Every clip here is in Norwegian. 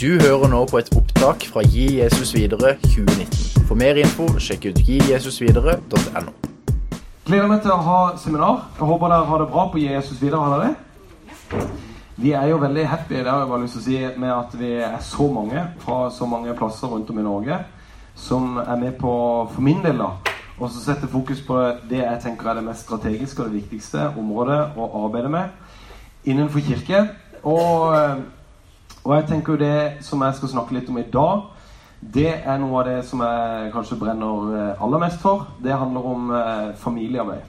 Du hører nå på et opptak fra Gi Jesus videre 2019. For mer info, sjekk ut gijesusvidere.no. Gleder meg til å ha seminar. Jeg håper dere har det bra på Gi Jesus videre. Har dere det? Vi er jo veldig happy det har jeg bare lyst til å si, med at vi er så mange fra så mange plasser rundt om i Norge som er med på, for min del, da, og så sette fokus på det jeg tenker er det mest strategiske og det viktigste området å arbeide med innenfor kirke. Og eh, og jeg tenker jo det som jeg skal snakke litt om i dag, det er noe av det som jeg kanskje brenner eh, aller mest for. Det handler om eh, familiearbeid.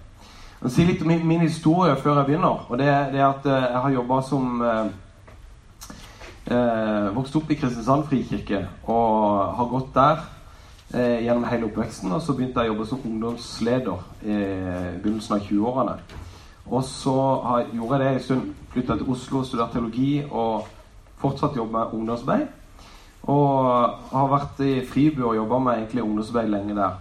Jeg vil si litt om min, min, historie før jeg begynner. Og det, det er at eh, jeg har jobba som eh, eh, Vokst opp i Kristiansand frikirke og har gått der eh, gjennom hele oppveksten. Og så begynte jeg å jobbe som ungdomsleder i begynnelsen av 20-årene. Og så har, gjorde jeg det en stund. Flytta til Oslo, studerte teologi. og fortsatt jobbe med ungdomsarbeid. Og har vært i Fribu og jobba med egentlig ungdomsarbeid lenge der.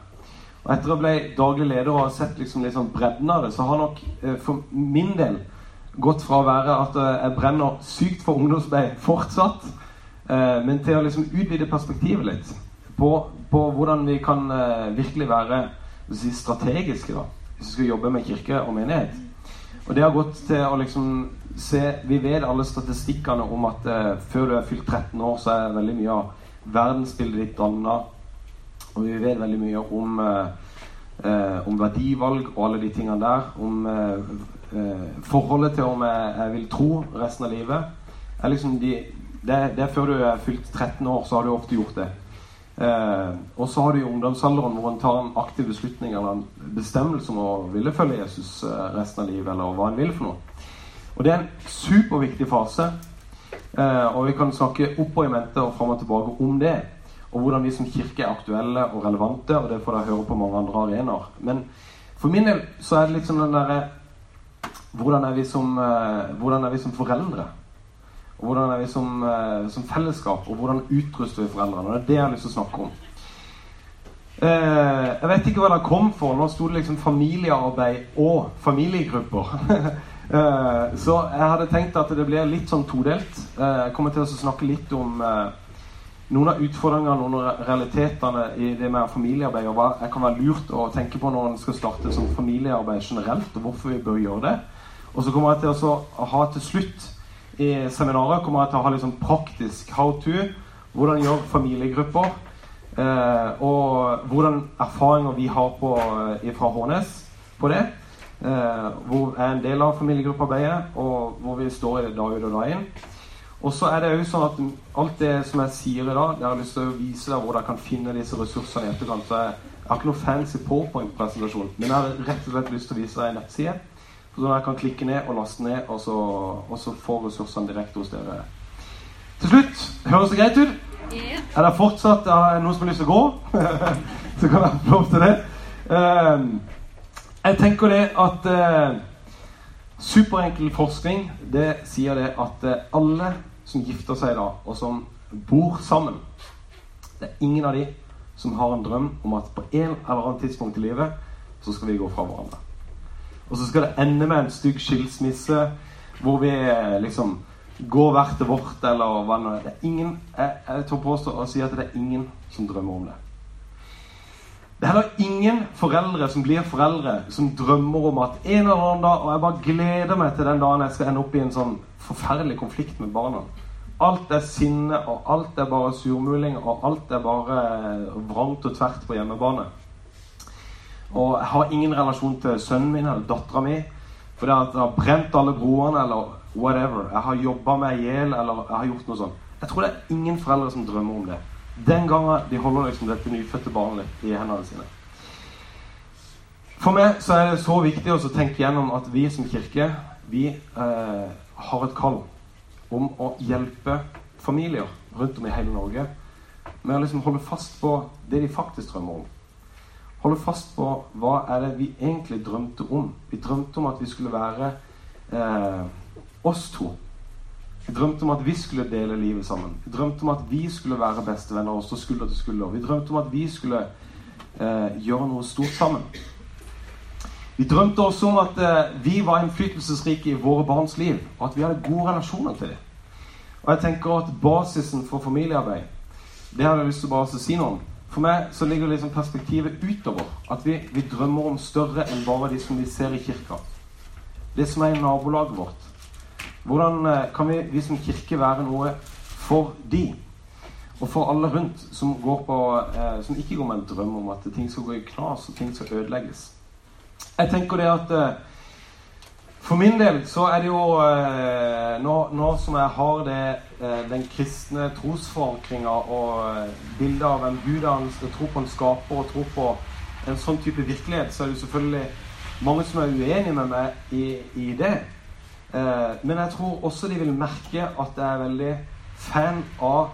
Og etter å ble daglig leder og sett liksom litt sånn bredden av det, så har nok eh, for min del gått fra å være at eh, jeg brenner sykt for ungdomsarbeid fortsatt, eh, men til å liksom utvide perspektivet litt på, på hvordan vi kan virkelig være si, strategiske da, hvis vi skal jobbe med kirke og menighet. Og det har gått til å liksom se Vi vet alle statistikkene om at eh, før du er fylt 13 år, så er veldig mye av verdensbildet ditt danna. Og vi vet veldig mye om, eh, eh, om verdivalg og alle de tingene der. Om eh, eh, forholdet til om jeg, jeg, vil tro resten av livet. Er liksom de, det, det, er før du er fylt 13 år, så har du ofte gjort det. Eh, og så har du i ungdomsalderen hvor en tar en aktiv beslutning eller en bestemmelse om å ville følge Jesus resten av livet, eller hva en vil for noe. Og Det er en superviktig fase. Eh, og vi kan snakke opp og i mente og fram og tilbake om det. Og hvordan vi som kirke er aktuelle og relevante. Og det får dere høre på mange andre arenaer. Men for min del så er det litt sånn den derre hvordan, eh, hvordan er vi som foreldre? Og hvordan er vi som, eh, som fellesskap? Og hvordan utruster vi foreldrene? Og det er det jeg har lyst til å snakke om. Jeg vet ikke hva det kom for. Nå sto det liksom familiearbeid og familiegrupper. Eh, så jeg hadde tenkt at det blir litt sånn todelt. Eh, jeg kommer til å snakke litt om eh, noen av utfordringene noen av realitetene i det med familiearbeid, og hva jeg kan være lurt å tenke på når en skal starte som familiearbeid generelt, og hvorfor vi bør gjøre det. Og så kommer jeg til å ha til slutt i seminaret kommer jeg til å ha litt sånn praktisk how to. Hvordan gjøre familiegrupper. og hvordan erfaringer vi har på, fra Hånes på det. Eh, hvor jeg er en del av familiegruppearbeidet, og hvor vi står i det dag ut og dag inn. Og så er det jo sånn at alt det som jeg sier i dag, jeg har lyst til å vise deg hvor dere kan finne disse ressursene i etterkant. Så jeg, jeg har ikke noe fancy powerpoint-presentasjon, men jeg har rett og slett lyst til å vise deg en nettside. Så dere kan klikke ned og laste ned, og så, og så få ressursene direkte hos dere. Til slutt, høres det greit ut? Yeah. Er det fortsatt er det noen som har lyst til å gå? så kan dere få lov til det. Um, jeg tenker det at eh, superenkel forskning det sier det at eh, alle som gifter seg da, og som bor sammen Det er ingen av de som har en drøm om at på en eller annen tidspunkt i livet så skal vi gå fra hverandre. Og så skal det ende med en stygg skilsmisse hvor vi eh, liksom går hvert til vårt, eller hva det er. ingen, Jeg, jeg tør påstå å si at det er ingen som drømmer om det. Det er heller ingen foreldre som blir foreldre, som drømmer om at en eller annen dag Og jeg bare gleder meg til den dagen jeg skal ende opp i en sånn forferdelig konflikt med barna. Alt er sinne, og alt er bare surmuling, og alt er bare vrangt og tvert på hjemmebane. Og jeg har ingen relasjon til sønnen min eller dattera mi. For det at jeg har brent alle broene eller whatever. Jeg har jobba meg i hjel eller jeg har gjort noe sånt. Jeg tror det er ingen foreldre som drømmer om det. Den gangen de holder liksom dette nyfødte barnet i hendene sine. For meg så er det så viktig å tenke gjennom at vi som kirke vi eh, har et kall om å hjelpe familier rundt om i hele Norge med å liksom holde fast på det de faktisk drømmer om. Holde fast på hva er det vi egentlig drømte om. Vi drømte om at vi skulle være eh, oss to vi drømte om at vi skulle dele livet sammen. Vi drømte om at vi skulle være bestevenner og stå skulder til skulder. Vi drømte om at vi skulle eh, gjøre noe stort sammen. Vi drømte også om at eh, vi var innflytelsesrike i våre barns liv, og at vi hadde gode relasjoner til dem. Og jeg tenker at basisen for familiearbeid Det har jeg lyst til å bare si noe om. For meg så ligger liksom perspektivet utover. At vi, vi drømmer om større enn bare de som vi ser i kirka. Det som er i nabolaget vårt. Hvordan eh, kan vi, vi som kirke være noe for de? Og for alle rundt som, på, eh, som ikke går med en drøm om at ting skal gå i knas og ting skal ødelegges. Jeg tenker det at eh, for min del så er det jo eh, nå, nå, som jeg har det, eh, den kristne trosforankringa og eh, bildet av en gud og tro på en skaper og tro på en sånn type virkelighet, så er det jo selvfølgelig mange som er uenige med meg i, i det. Eh, men jeg tror også de vil merke at jeg er veldig fan av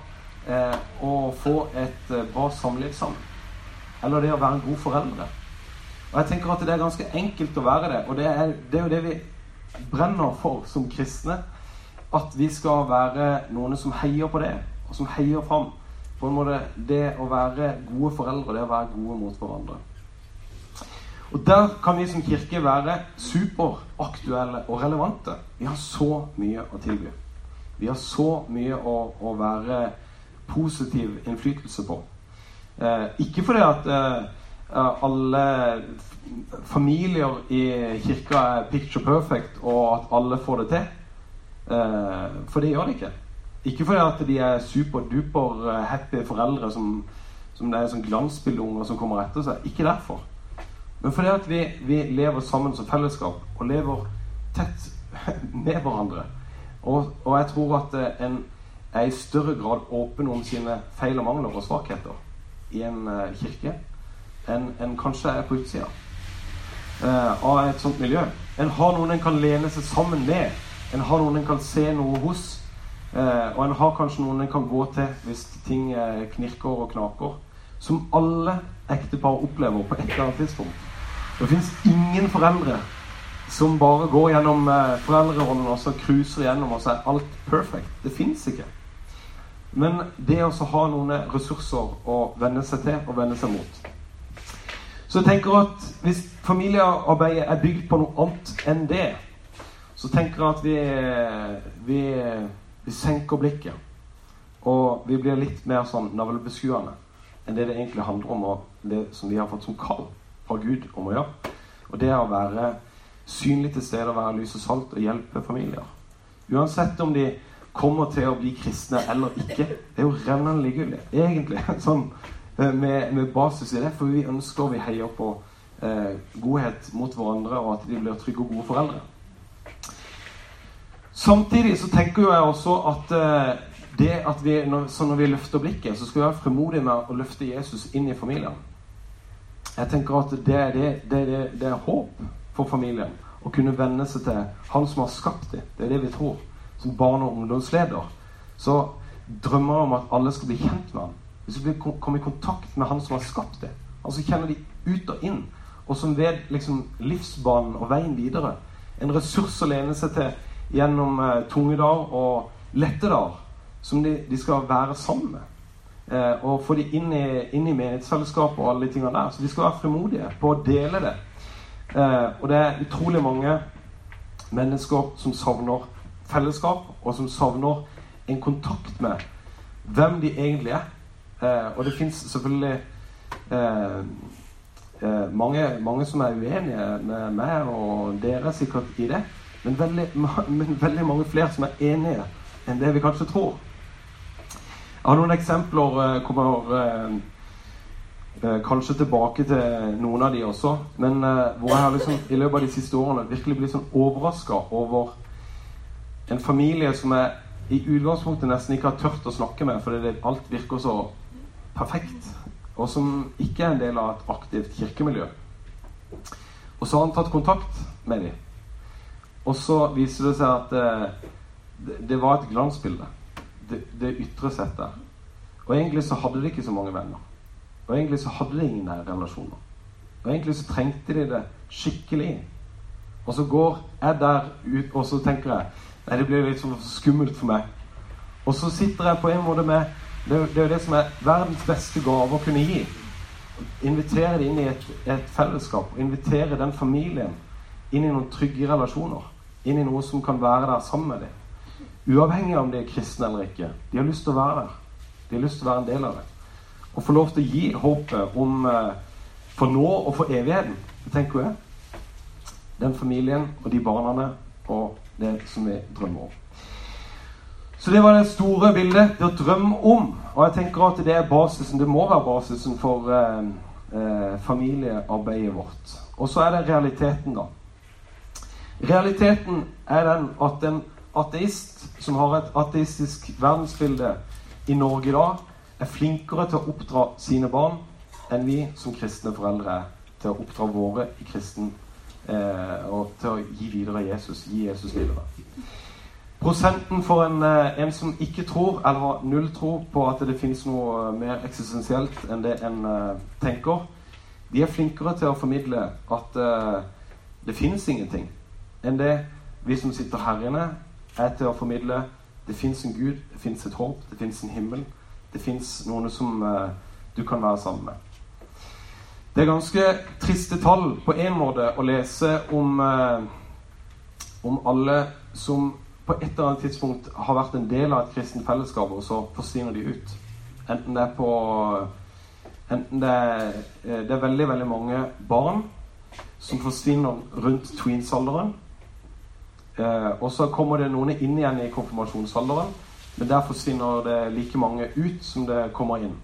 eh, å få et eh, bra samliv sammen. Eller det å være en god foreldre. Og jeg tenker at det er ganske enkelt å være det. Og det er, det er jo det vi brenner for som kristne. At vi skal være noen som heier på det, og som heier fram på en måte det å være gode foreldre, det å være gode mot hverandre. Og der kan vi som kirke være superaktuelle og relevante. Vi har så mye å tilby. Vi har så mye å, å være positiv innflytelse på. Eh, ikke fordi at eh, alle familier i kirka er picture perfect, og at alle får det til. Eh, for det gjør de ikke. Ikke fordi at de er superduper eh, happy foreldre som, som det er sånn glansbildeunger som kommer etter seg. Ikke derfor. Men fordi at vi, vi lever sammen som fellesskap og lever tett med hverandre. Og, og jeg tror at eh, en er i større grad åpen om sine feil og mangler og svakheter i en uh, kirke enn en kanskje er på utsida uh, av et sånt miljø. En har noen en kan lene seg sammen med. En har noen en kan se noe hos. Uh, og en har kanskje noen en kan gå til hvis ting knirker og knaker. Som alle ektepar opplever på et eller annet tidspunkt. Det fins ingen foreldre som bare går gjennom foreldrerollen og så cruiser gjennom, og så er alt perfect. Det fins ikke. Men det å ha noen ressurser å venne seg til og venne seg mot. Så jeg tenker at hvis familiearbeidet er bygd på noe annet enn det, så tenker jeg at vi, vi, vi senker blikket. Og vi blir litt mer sånn navlebeskuende enn det det egentlig handler om, og det som vi har fått som kall fra Gud om å gjøre. Og det er å være synlig til stede, være lys og salt og hjelpe familier. Uansett om de kommer til å bli kristne eller ikke. Det er jo rennende likegyldig, egentlig. Sånn, eh, med, med, basis i det. For vi ønsker og vi heier på eh, godhet mot hverandre, og at de blir trygge og gode foreldre. Samtidig så tenker jeg også at eh, det at vi, når, når vi løfter blikket, så skal vi være fremodige med å løfte Jesus inn i familien. Jeg tenker at det, det, det, det er håp for familien. Å kunne venne seg til Han som har skapt dem. Det er det vi tror som barne- og ungdomsleder, så drømmer jeg om at alle skal bli kjent med ham. Hvis vi kommer i kontakt med han som har skapt det. Altså kjenner de ut og inn. Og som vet liksom, livsbanen og veien videre. En ressurs å lene seg til gjennom eh, tunge dager og lette dager. Som de, de, skal være sammen med. Eh, og få de inn i, inn i menighetsfellesskapet og alle de tingene der. Så de skal være frimodige på å dele det. Eh, og det er utrolig mange mennesker som savner fellesskap, og som savner en kontakt med hvem de egentlig er. Eh, og det fins selvfølgelig mange, mange, som er uenige med meg og dere sikkert i det. Men veldig, men veldig, mange flere som er enige enn det vi kanskje tror. Jeg har noen eksempler. Eh, kommer eh, eh, kanskje tilbake til noen av de også. Men hvor jeg har liksom, i løpet av de siste årene virkelig blitt sånn overraska over en familie som jeg i utgangspunktet nesten ikke har tørt å snakke med fordi alt virker så perfekt, og som ikke er en del av et aktivt kirkemiljø. Og så har han tatt kontakt med dem. Og så viser det seg at det, det, var et glansbilde. Det, det ytre der. Og egentlig så hadde de ikke så mange venner. Og egentlig så hadde de ingen nære relasjoner. Og egentlig så trengte de det skikkelig. Og så går jeg der ut, og så tenker jeg Nei, det blir litt sånn skummelt for meg. Og så sitter jeg på en måte med Det, det er jo det som er verdens beste gave å kunne gi. Invitere dem inn i et, et fellesskap. Invitere den familien inn i noen trygge relasjoner. Inn i noe som kan være der sammen med dem. Uavhengig av om de er kristne eller ikke. De har lyst til å være der. De har lyst til å være en del av det. Og få lov til å gi håpet om eh, for nå og for evigheten. Det tenker jeg. Den familien og de barna og det som vi drømmer om. Så det var det store bildet. Det å drømme om. Og jeg tenker at det er basisen. Det må være basisen for eh, eh, familiearbeidet vårt. Og så er det realiteten, da. Realiteten er den at en ateist som har et ateistisk verdensbilde i Norge i dag, er flinkere til å oppdra sine barn enn vi som kristne foreldre er til å oppdra våre i kristen eh, og til å gi videre Jesus. Gi Jesus videre. Prosenten for en, eh, en, som ikke tror, eller har null tro på at det finnes noe mer eksistensielt enn det en uh, tenker, de er flinkere til å formidle at uh, det finnes ingenting, enn det vi som sitter her inne, er til å formidle det fins en Gud, det fins et håp, det fins en himmel. Det fins noen som uh, du kan være sammen med. Det er ganske triste tall på en måte å lese om, om alle som på et eller annet tidspunkt har vært en del av et kristent fellesskap, og så forsvinner de ut. Enten det er på Enten det er, eh, det er veldig, veldig mange barn som forsvinner rundt tweens-alderen. Eh, og så kommer det noen inn igjen i konfirmasjonsalderen, men der forsvinner det like mange ut som det kommer inn.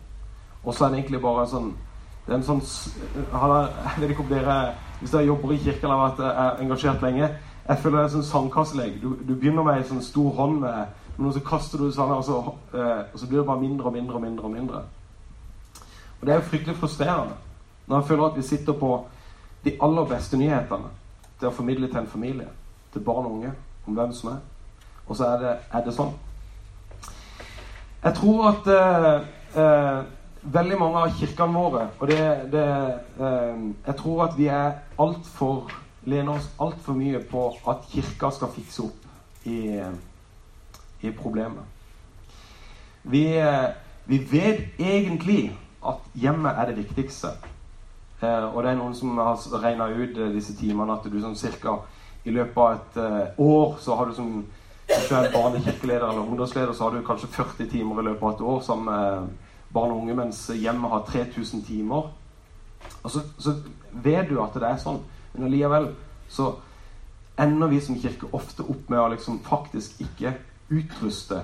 Og så er det egentlig bare sånn det er en sånn Jeg vet ikke om dere Hvis dere jobber i kirken eller har vært engasjert lenge jeg føler det er sånn sandkasselek. Du, du, begynner med en sånn stor hånd med noe, så kaster du sånn, og så, eh, og så blir det bare mindre og mindre og mindre. Og mindre. Og det er jo fryktelig frustrerende når jeg føler at vi sitter på de aller beste nyhetene til å formidle til en familie, til barn og unge, om hvem som er. Og så er det, er det sånn. Jeg tror at eh, eh, veldig mange av kirkene våre Og det, det eh, Jeg tror at vi er altfor lener oss altfor mye på at kirka skal fikse opp i, i problemet. Vi, vi, vet egentlig at hjemmet er det viktigste. Eh, og det er noen som har regna ut eh, disse timene at du sånn cirka i løpet av et eh, år så har du som er barnekirkeleder eller ungdomsleder, så har du kanskje 40 timer i løpet av et år som barn og unge, mens hjemmet har 3000 timer. Og så, så vet du at det er sånn. Men allikevel så ender vi som kirke ofte opp med å liksom faktisk ikke utruste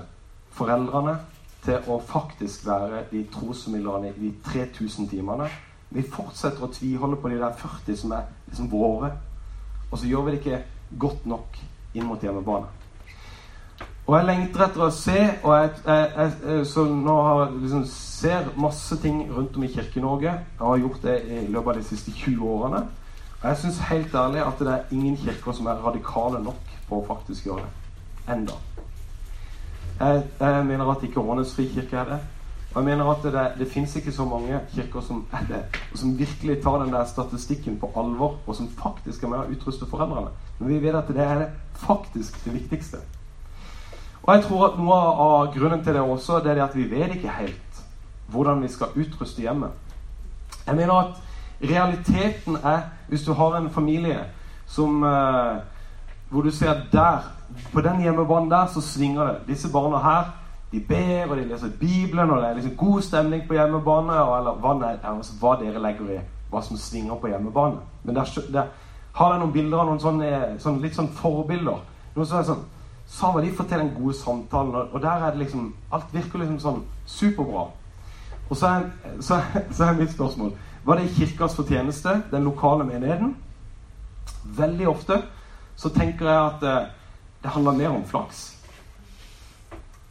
foreldrene til å faktisk være de trosformidlerne i de 3000 timene. Vi fortsetter å tviholde på de der 40 som er liksom våre. Og så gjør vi det ikke godt nok inn mot hjemmebane. Og jeg lengter etter å se, og jeg, jeg, jeg så nå har liksom ser masse ting rundt om i Kirke-Norge. Jeg har gjort det i løpet av de siste 20 årene. Og jeg syns helt ærlig at det er ingen kirker som er radikale nok på å faktisk gjøre det. Enda. Jeg, jeg mener at ikke Årnes frikirke er det. Og jeg mener at det, det fins ikke så mange kirker som er det, og som virkelig tar den der statistikken på alvor, og som faktisk er med å utruste foreldrene. Men vi vet at det er faktisk det viktigste. Og jeg tror at noe av grunnen til det også det er at vi vet ikke helt hvordan vi skal utruste hjemmet. Jeg mener at Realiteten er, hvis du har en familie som uh, Hvor du ser der På den hjemmebanen der så svinger det. Disse barna her de ber og de leser Bibelen, og det er liksom god stemning på hjemmebane. Og, eller hva, altså, hva, dere legger i hva som svinger på hjemmebane. Men der, der har jeg noen bilder av noen sånne, sånne litt sånn forbilder. Noen som er sånn Sava, de får til den gode samtalen, og, og der er det liksom Alt virker liksom sånn superbra. Og så er, så, så er mitt spørsmål var det kirkas fortjeneste, den lokale menigheten? Veldig ofte så tenker jeg at eh, det handler mer om flaks.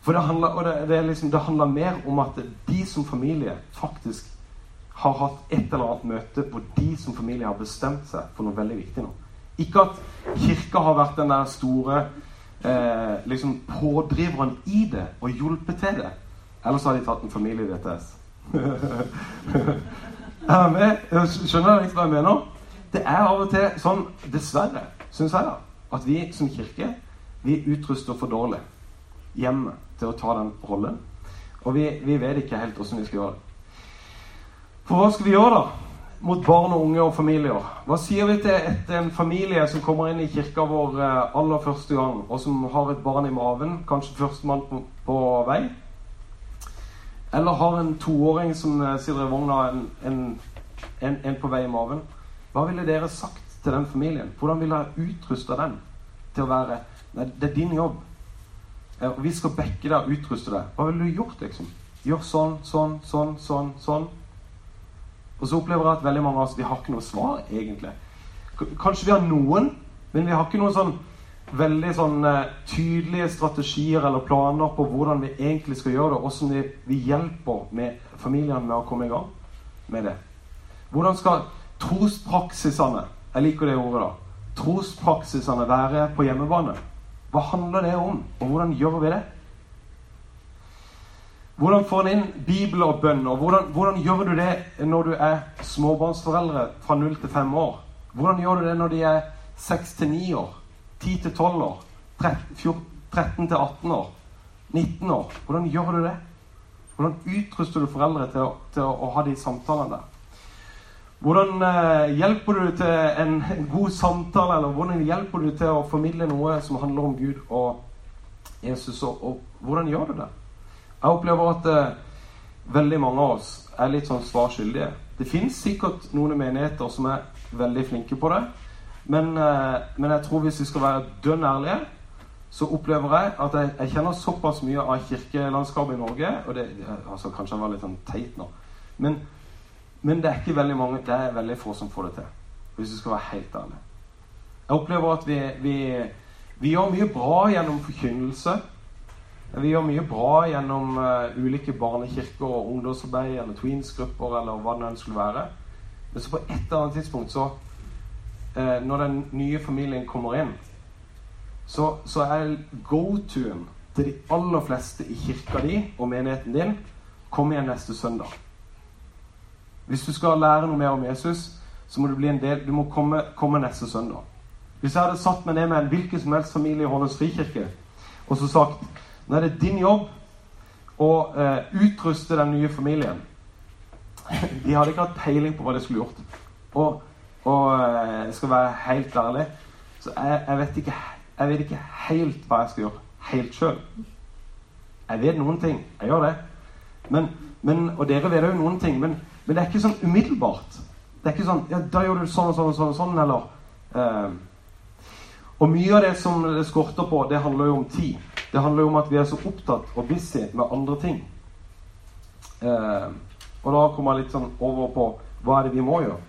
For det handler, det, det, liksom, det handler mer om at de som familie faktisk har hatt et eller annet møte hvor de som familie har bestemt seg for noe veldig viktig nå. Ikke at kirka har vært den der store eh, liksom pådriveren i det og hjulpet til det. Ellers har de tatt en familie-DTS. Er med? Skjønner dere hva jeg mener? Det er av og til sånn, dessverre, syns jeg, da, at vi som kirke vi utruster for dårlig hjemme til å ta den rollen. Og vi, vi vet ikke helt åssen vi skal gjøre det. For hva skal vi gjøre, da? mot barn og unge og familier. Hva sier vi til et, en familie som kommer inn i kirka vår eh, aller første gang, og som har et barn i maven, kanskje førstemann på, på vei? Eller har en toåring som eh, sitter i vogna, en, en, en, en, på vei i maven? Hva ville dere sagt til den familien? Hvordan ville dere utrusta den til å være Nei, det er din jobb. Eh, vi skal backe deg og utruste deg. Hva ville du gjort, liksom? Gjør sånn, sånn, sånn, sånn. sånn. Og så opplever jeg at veldig mange av oss vi har ikke noe svar, egentlig. Kanskje vi har noen, men vi har ikke noen sånn veldig sånn uh, tydelige strategier eller planer på hvordan vi egentlig skal gjøre det, og hvordan vi, vi hjelper med familiene med å komme i gang med det. Hvordan skal trospraksisene Jeg liker det ordet, da. Trospraksisene være på hjemmebane. Hva handler det om, og hvordan gjør vi det? Hvordan får en inn Bibel og bønn? og hvordan, hvordan, gjør du det når du er småbarnsforeldre fra 0 til 5 år? Hvordan gjør du det når de er 6 til 9 år? 10 til 12 år? 13 til 18 år? 19 år? Hvordan gjør du det? Hvordan utruster du foreldre til å, til å, å ha de samtalene der? Hvordan eh, hjelper du til en, god samtale, eller hvordan hjelper du til å formidle noe som handler om Gud og Jesus, og, og hvordan gjør du det? Jeg opplever at eh, veldig mange av oss er litt sånn svarskyldige. Det fins sikkert noen menigheter som er veldig flinke på det. Men, eh, men, jeg tror hvis vi skal være dønn ærlige, så opplever jeg at jeg, jeg kjenner såpass mye av kirkelandskapet i Norge Og det, altså Kanskje jeg var litt sånn teit nå. Men, men, det er ikke veldig mange, det er veldig få som får det til. Hvis du skal være helt ærlig. Jeg opplever at vi, vi, vi gjør mye bra gjennom forkynnelse. Vi gjør mye bra gjennom uh, ulike barnekirker og ungdomsarbeid eller tweensgrupper eller hva det enn skulle være. Men så på et eller annet tidspunkt så uh, Når den nye familien kommer inn, så, så er go-to-en til de aller fleste i kirka di og menigheten din Kom igjen neste søndag. Hvis du skal lære noe mer om Jesus, så må du bli en del Du må komme, komme neste søndag. Hvis jeg hadde satt meg ned med en hvilken som helst familie i Holmens frikirke og så sagt nå er det din jobb å eh, utruste den nye familien. De hadde ikke hatt peiling på hva de skulle gjort. Og, og eh, jeg skal være helt ærlig, så jeg, jeg, vet ikke, jeg, vet ikke, helt hva jeg skal gjøre helt sjøl. Jeg vet noen ting. Jeg gjør det. Men, men, og dere vet jo noen ting. Men, men, det er ikke sånn umiddelbart. Det er ikke sånn ja, Da gjør du sånn og sånn og sånn, sånn eller eh, Og mye av det som det skorter på, det handler jo om tid. Det handler jo om at vi er så opptatt og busy med andre ting. Eh, og da kommer jeg litt sånn over på hva er det vi må gjøre.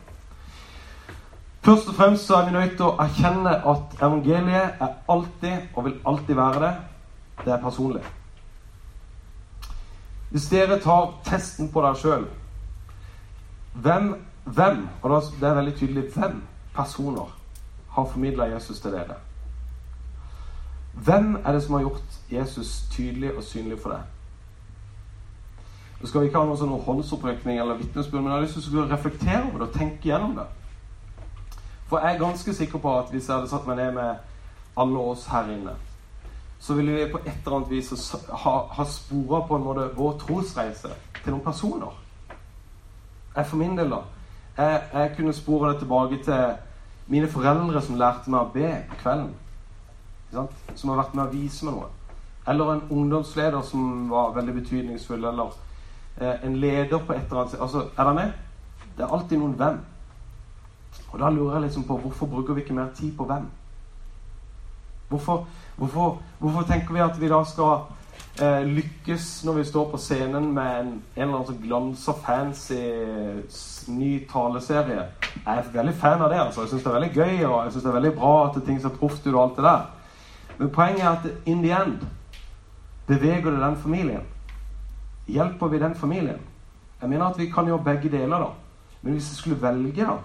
Først og fremst så er vi nødt til å erkjenne at evangeliet er alltid og vil alltid være det. Det er personlig. Hvis dere tar testen på dere sjøl hvem, hvem, og det er veldig tydelig hvem personer har formidla Jesus til dere? Hvem er det som har gjort Jesus tydelig og synlig for deg? Nå skal vi ikke ha noen sånn håndsopprekning eller vitnesbyrd, men jeg har lyst til å reflektere over det og tenke gjennom det. For jeg er ganske sikker på at hvis jeg hadde satt meg ned med alle oss her inne, så ville vi på et eller annet vis ha, ha spora på en måte vår trosreise til noen personer. Jeg for min del, da. Jeg, jeg kunne spore det tilbake til mine foreldre som lærte meg å be på kvelden som har vært med å vise meg noe. Eller en ungdomsleder som var veldig betydningsfull. Eller eh, en leder på et eller annet Altså, er dere med? Det er alltid noen hvem. Og da lurer jeg liksom på hvorfor bruker vi ikke mer tid på hvem? Hvorfor, hvorfor, hvorfor tenker vi at vi da skal eh, lykkes når vi står på scenen med en, en eller annen sånn glanser fancy ny taleserie? Jeg er veldig fan av det. altså. Jeg syns det er veldig gøy og jeg synes det er veldig bra at ting ser proft ut og alt det der. Men poenget er at in the end beveger det den familien. Hjelper vi den familien? Jeg mener at vi kan gjøre begge deler, da. Men hvis jeg skulle velge da,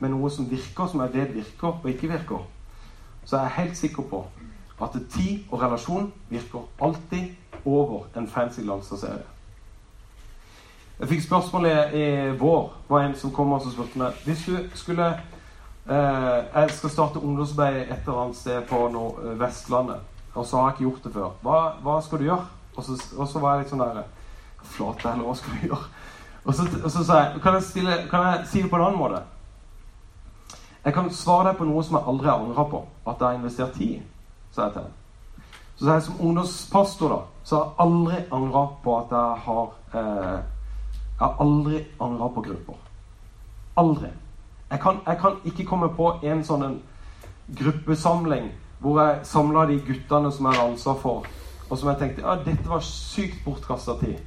med noe som virker, som jeg vet virker og ikke virker, så er jeg helt sikker på at tid og relasjon virker alltid over en fancy glanserserie. Jeg fikk spørsmålet i, vår. var en som kom og spurte meg Hvis du skulle Eh, jeg skal starte ungdomsarbeid et eller annet sted på no, eh, Vestlandet. Og så har jeg ikke gjort det før. Hva, hva skal du gjøre? Og så, og så var jeg litt sånn der Flate eller hva skal du gjøre? Og så, og så sa jeg kan jeg, stille, kan jeg si det på en annen måte? Jeg kan svare deg på noe som jeg aldri har angra på. At jeg har investert tid sa jeg til ham. Så jeg som ungdomspastor da, så har jeg aldri angra på at jeg har eh, Jeg har aldri angra på grupper. Aldri. Jeg kan, jeg kan, ikke komme på en sånn en gruppesamling hvor jeg samla de guttene som jeg hadde ansvar for, og som jeg tenkte ja, dette var sykt bortkasta tid.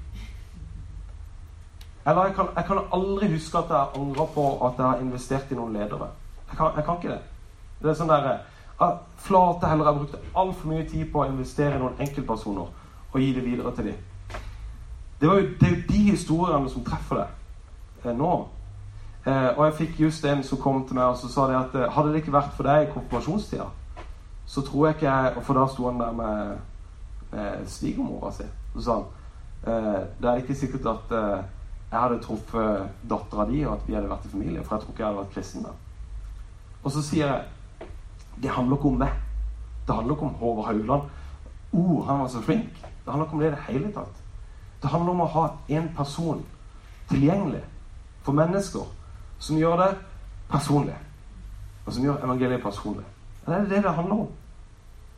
Eller jeg kan, jeg kan, aldri huske at jeg angra på at jeg har investert i noen ledere. Jeg kan, jeg kan ikke det. Det er sånn der, Flate heller. Jeg brukte altfor mye tid på å investere i noen enkeltpersoner og gi det videre til dem. Det, jo, det er jo de historiene som treffer deg eh, nå. Eh, og jeg fikk just en som kom til meg og så sa det at eh, hadde det ikke vært for deg i konfirmasjonstida, så tror jeg ikke jeg For da sto han der med, med svigermora si. Så sa han eh, det er ikke sikkert at eh, jeg hadde truffet dattera di, og at vi hadde vært i familie. For jeg tror ikke jeg hadde vært kristen da. Og så sier jeg det handler ikke om meg. Det handler ikke om Håvard Haugland. Oh, han var så flink. Det handler ikke om det i det hele tatt. Det handler om å ha en person tilgjengelig for mennesker som gjør det personlig. Og som gjør evangeliet personlig. Det er det det handler om.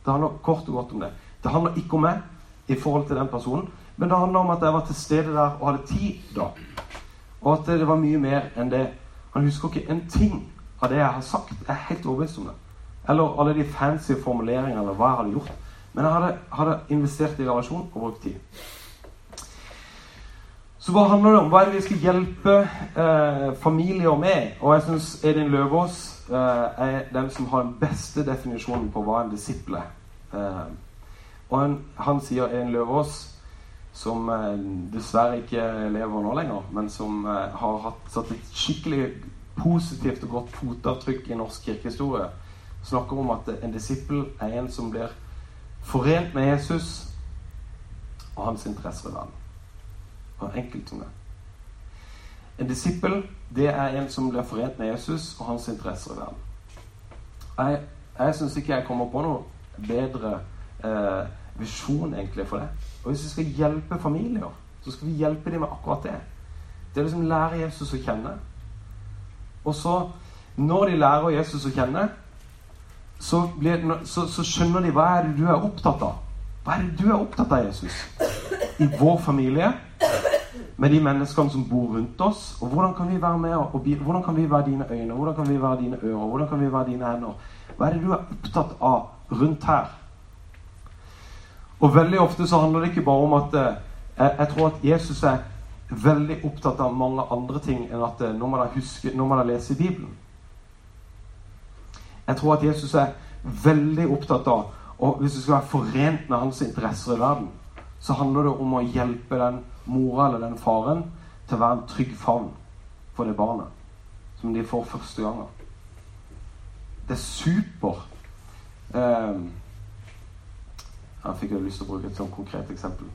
Det handler kort og godt om det. Det handler ikke om meg i forhold til den personen, men det handler om at jeg var til stede der og hadde tid da. Og at det var mye mer enn det. Han husker ikke en ting av det jeg har sagt. Jeg er helt overbevist om det. Eller alle de fancy formuleringene eller hva jeg hadde gjort. Men jeg hadde, hadde investert i relasjon og brukt tid. Så hva handler det om? Hva er det vi skal hjelpe eh, familier med? Og jeg syns Edin Løvaas eh, er den som har den beste definisjonen på hva en disippel er. Eh, og han, han sier Edin Løvaas som eh, dessverre ikke lever nå lenger, men som eh, har hatt, satt et skikkelig positivt og godt fotavtrykk i norsk kirkehistorie, snakker om at en disippel er en som blir forent med Jesus og hans interesser i verden. Og enkelt som det. En disippel det er en som blir forent med Jesus og hans interesser i verden. Jeg, jeg syns ikke jeg kommer på noe bedre eh, visjon egentlig for det. Og hvis vi skal hjelpe familier, så skal vi hjelpe dem med akkurat det. Det er liksom lære Jesus å kjenne. Og så, når de lærer Jesus å kjenne, så, blir, så, så, skjønner de hva er det du er opptatt av. Hva er det du er opptatt av, Jesus? I vår familie, med de menneskene som bor rundt oss. Og hvordan kan vi være med og, hvordan kan vi være dine øyne, hvordan kan vi være dine ører, hvordan kan vi være dine hender? Hva er det du er opptatt av rundt her? Og veldig ofte så handler det ikke bare om at eh, jeg, jeg, tror at Jesus er veldig opptatt av mange andre ting enn at eh, nå må dere huske, nå må dere lese i Bibelen. Jeg tror at Jesus er veldig opptatt av Og hvis du skal være forent med hans interesser i verden, så handler det om å hjelpe den mora eller den faren til å være en trygg favn for det barnet som de får første gangen. Det er super. Um, jeg fikk jo lyst til å bruke et sånt konkret eksempel.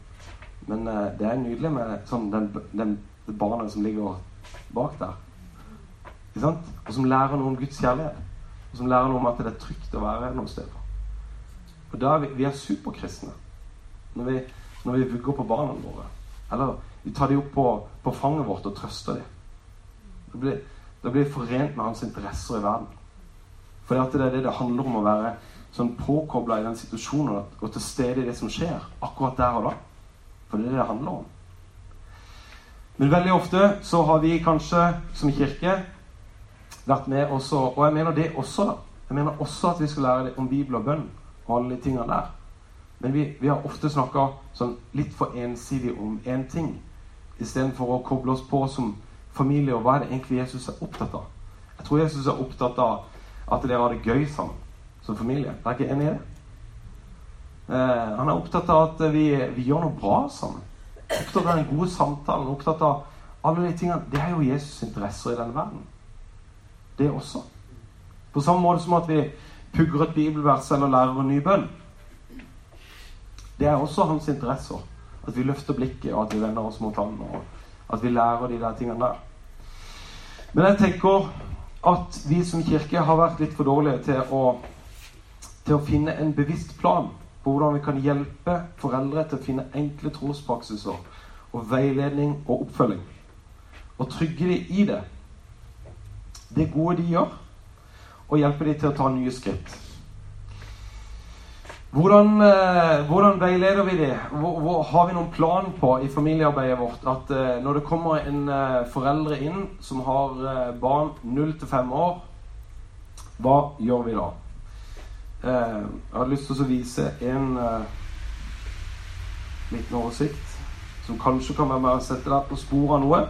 Men uh, det er nydelig med sånn, den, den, barnet som ligger bak der. Og som lærer noe om Guds kjærlighet. Og som lærer noe om at det er trygt å være noe sted. Og da er vi, vi er superkristne når vi, når vi vugger på barna våre. Eller vi tar dem opp på, på fanget vårt og trøster dem. Da blir, da blir forent med hans interesser i verden. For det er det det handler om å være sånn påkobla i den situasjonen og til stede i det som skjer akkurat der og da. For det er det det handler om. Men veldig ofte så har vi kanskje som kirke vært med også Og jeg mener det også. Jeg mener også at vi skal lære om Bibel og bønn og alle de tingene der. Men vi, vi har ofte snakka sånn litt for ensidig om én ting istedenfor å koble oss på som familie. Og hva er det egentlig Jesus er opptatt av? Jeg tror Jesus er opptatt av at dere har det gøy sammen som familie. Er ikke enig i det? Eh, han er opptatt av at vi, vi, gjør noe bra sammen. Opptatt av den gode samtalen. Opptatt av alle de tingene. Det er jo Jesus' interesser i denne verden. Det også. På samme måte som at vi pugger et bibelvers eller lærer en ny bønn. Det er også hans interesser. At vi løfter blikket, og at vi vender oss mot ham. Og at vi lærer de der tingene der. Men jeg tenker at vi som kirke har vært litt for dårlige til å til å finne en bevisst plan på hvordan vi kan hjelpe foreldre til å finne enkle trospraksiser og veiledning og oppfølging. og trygge dem i det. Det gode de gjør, og hjelpe dem til å ta nye skritt. Hvordan, eh, hvordan veileder vi det? Har vi noen plan på i familiearbeidet vårt at eh, når det kommer en eh, foreldre inn som har barn 0 til 5 år, hva gjør vi da? Jeg hadde lyst til å vise en liten oversikt som kanskje kan være med å sette deg på sporet av noe.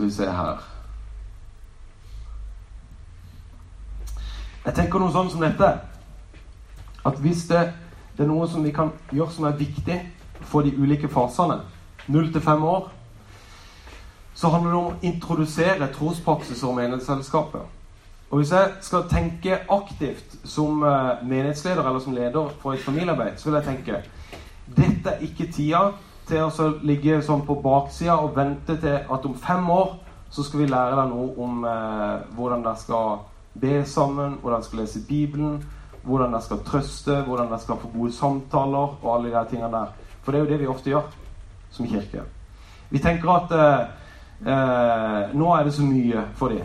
Skal vi se her Jeg tenker noe sånn som dette. At hvis det, det, er noe som vi kan gjøre som er viktig for de ulike fasene, 0 til 5 år, så handler det om å introdusere trospraksis og menighetsselskapet. Og hvis jeg skal tenke aktivt som eh, menighetsleder eller som leder for et familiearbeid, så vil jeg tenke dette er ikke tida til å ligge sånn på baksida og vente til at om fem år så skal vi lære deg noe om eh, hvordan dere skal be sammen, hvordan dere skal lese Bibelen, hvordan dere skal trøste, hvordan dere skal få gode samtaler og alle de tingene der. For det er jo det vi ofte gjør som kirke. Vi tenker at eh, eh, nå er det så mye for dem.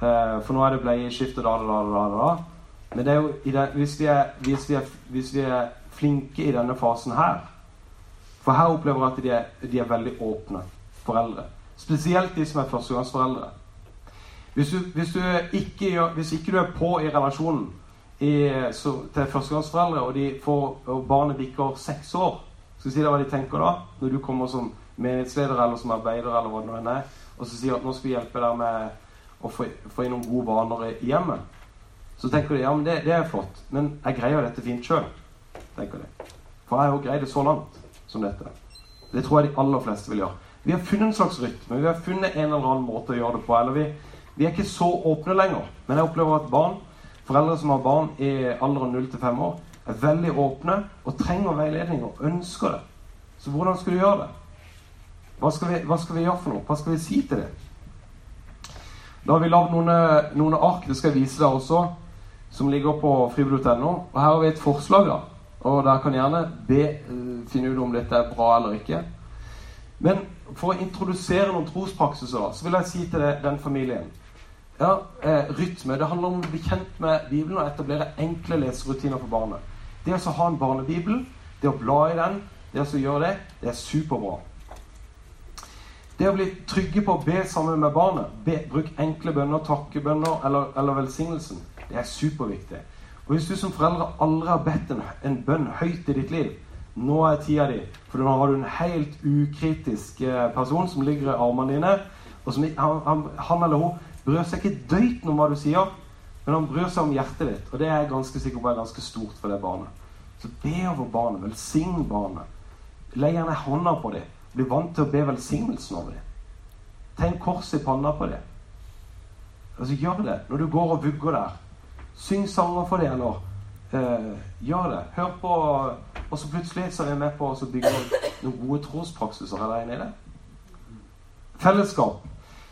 Eh, for nå er det bleieskifte, da, da, da, da, da. Men det er jo den, hvis, vi er, hvis, vi er, hvis vi er flinke i denne fasen her for her opplever jeg at de er, de er veldig åpne foreldre. Spesielt de som er førstegangsforeldre. Hvis, du, hvis, du ikke, hvis ikke du er på i relasjonen i, så, til førstegangsforeldre, og, de får, og, barnet bikker seks år Skal vi si deg hva de tenker da? Når du kommer som menighetsleder eller som arbeider, eller hva det nå er, og så sier at nå skal vi hjelpe deg med å få, få inn noen gode vaner i hjemmet. Så tenker de ja, men det, det er flott, men jeg greier dette fint sjøl. For jeg har jo greid det så langt som dette. Det tror jeg de aller fleste vil gjøre. Vi har funnet en slags rytme. Vi har funnet en eller annen måte å gjøre det på. Eller vi, vi er ikke så åpne lenger. Men jeg opplever at barn, foreldre som har barn i alderen 0 til 5 år, er veldig åpne og trenger veiledning og ønsker det. Så hvordan skal du gjøre det? Hva skal vi, hva skal vi gjøre for noe? Hva skal vi si til det? Da har vi lagd noen, noen, ark, det skal jeg vise deg også, som ligger på frivillig.no. Og her har vi et forslag. da. Og dere kan gjerne be, uh, finne ut om dette er bra eller ikke. Men for å introdusere noen trospraksiser, så vil jeg si til det, den familien ja, eh, Rytme. Det handler om å bli kjent med Bibelen og etablere enkle leserutiner for barnet. Det å ha en barnebibel, det å bla i den, det å gjøre det, det er superbra. Det å bli trygge på å be sammen med barnet, be, bruk enkle bønner, takkebønner eller, eller velsignelsen, det er superviktig. Og Hvis du som foreldre aldri har bedt en, en bønn høyt i ditt liv Nå er tida di. For nå har du en helt ukritisk eh, person som ligger i armene dine. Og som, han, han, eller hun bryr seg ikke døyten om hva du sier, men han bryr seg om hjertet ditt. Og det er jeg ganske sikker på er ganske stort for det barnet. Så be over barnet. Velsign barnet. Legg gjerne hånda på dem. Bli vant til å be velsignelsen over dem. Tegn kors i panna på dem. Altså, gjør det når du går og vugger der. Syng sanger for det, eller eh, gjør det. Hør på Og så plutselig så er vi med på å bygge noen gode trospraksiser. Er dere enig i det? Fellesskap.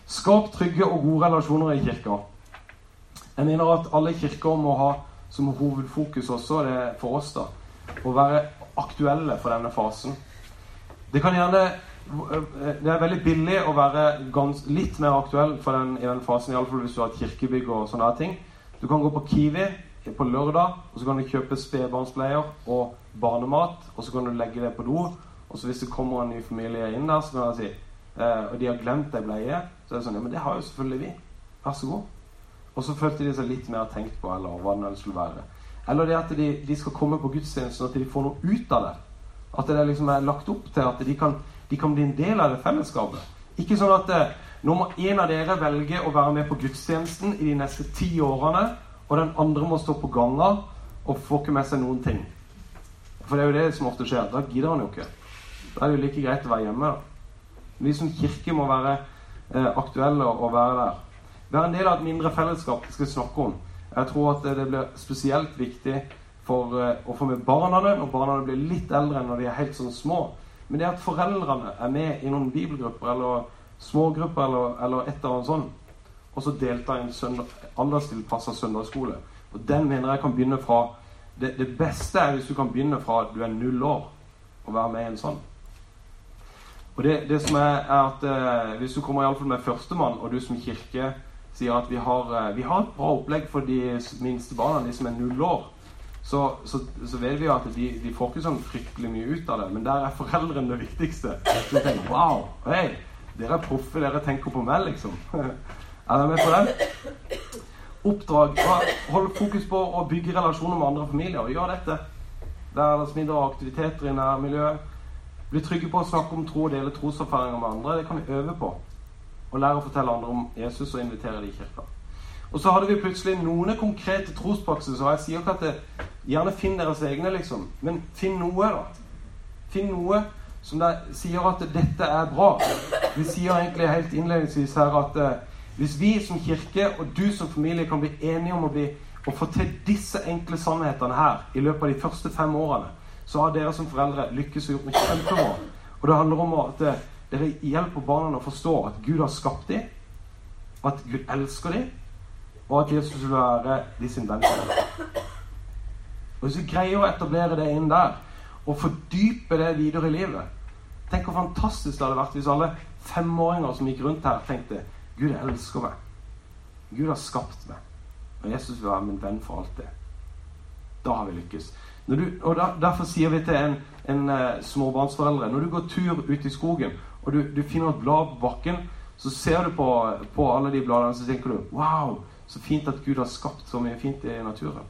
Skap trygge og gode relasjoner i kirka. Jeg mener at alle kirker må ha som hovedfokus også, det er for oss, da, å være aktuelle for denne fasen. Det kan gjerne det er veldig billig å være litt mer aktuell den, i den fasen, iallfall hvis du har et kirkebygg og sånne ting. Du kan gå på Kiwi på lørdag, og så kan du kjøpe spedbarnsbleier og barnemat. Og så kan du legge det på do. Og så hvis det kommer en ny familie inn der, så kan jeg si eh, Og de har glemt ei bleie, så er det sånn Ja, men det har jo selvfølgelig vi. Vær så god. Og så følte de seg litt mer tenkt på, eller hva det skulle være. Eller det at de, de skal komme på gudstjenesten, at de får noe ut av det. At det liksom er lagt opp til at de kan, de kan bli en del av det fellesskapet. Ikke sånn at eh, nå må en av dere velge å være med på gudstjenesten i de neste ti årene, og den andre må stå på ganga og få ikke med seg noen ting. For det er jo det som ofte skjer. Da gidder han jo ikke. Da er det jo like greit å være hjemme. da. Vi som kirke må være eh, aktuelle og være der. Være en del av et mindre fellesskap det skal vi snakke om. Jeg tror at det blir spesielt viktig for eh, å få med barna når barna blir litt eldre enn når de er helt sånn små. Men det at foreldrene er med i noen bibelgrupper eller smågrupper eller, eller et eller annet sånt, og så delta i en søndag, alderstilpassa søndagsskole Og den mener jeg kan begynne fra det, det, beste er hvis du kan begynne fra du er null år, og være med i en sånn. Og det, det som er, er at eh, Hvis du kommer iallfall med førstemann, og du som kirke sier at vi har, eh, vi har et bra opplegg for de minste barna, de som er null år, så, så, så, vet vi at de, de, får ikke sånn fryktelig mye ut av det. Men der er foreldrene det viktigste. Så du tenker Wow, hei, dere er proffe, dere tenker på meg, liksom. Er dere med på den? Oppdrag. Hold fokus på å bygge relasjoner med andre familier. Gjør dette. Hverdagsmiddag er det mindre aktiviteter i nærmiljøet. Bli trygge på å snakke om tro og dele troserfaringer med andre. Det kan vi øve på. Og lære å fortelle andre om Jesus og invitere dem i kirka. Og så hadde vi plutselig noen konkrete trospraksiser. Og jeg sier ikke at det, Gjerne finn deres egne, liksom. Men finn noe, da. Finn noe som sier at dette er bra. Vi sier egentlig helt innledningsvis her at eh, hvis vi som kirke og du som familie kan bli enige om å, bli, å få til disse enkle sannhetene her i løpet av de første fem årene, så har dere som foreldre lykkes og gjort noe kjempebra. Og det handler om at eh, dere hjelper barna å forstå at Gud har skapt dem, at Gud elsker dem, og at Jesus vil være de sin venn. Og Hvis vi greier å etablere det inn der, og fordype det videre i livet Tenk hvor fantastisk det hadde vært hvis alle femåringer som gikk rundt her, tenkte Gud elsker meg. Gud har skapt meg. Og Jesus vil være min venn for alltid. Da har vi lykkes. Du, og da, Derfor sier vi til en, en uh, småbarnsforeldre Når du går tur ute i skogen, og du, du finner et blad på bakken, så ser du på, på alle de bladene så tenker du Wow, så fint at Gud har skapt så mye fint i naturen.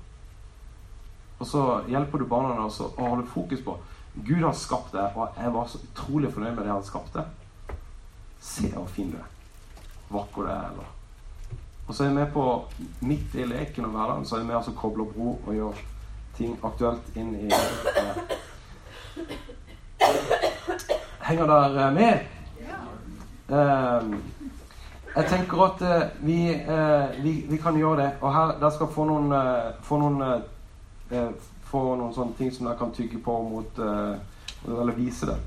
Og så hjelper du barna også å holde fokus på Gud har skapt det, og jeg var så utrolig fornøyd med det han skapte. Se hvor fin du er vakker det er. eller Og så er vi med på, midt i leken og hverdagen, så er vi med altså kobler bro og gjør ting aktuelt inn i eh, Henger dere med? Eh, jeg tenker at eh, vi, eh, vi, vi, kan gjøre det. Og her, dere skal få noen, eh, få noen, eh, få noen sånne ting som dere kan tygge på mot Eller vise det.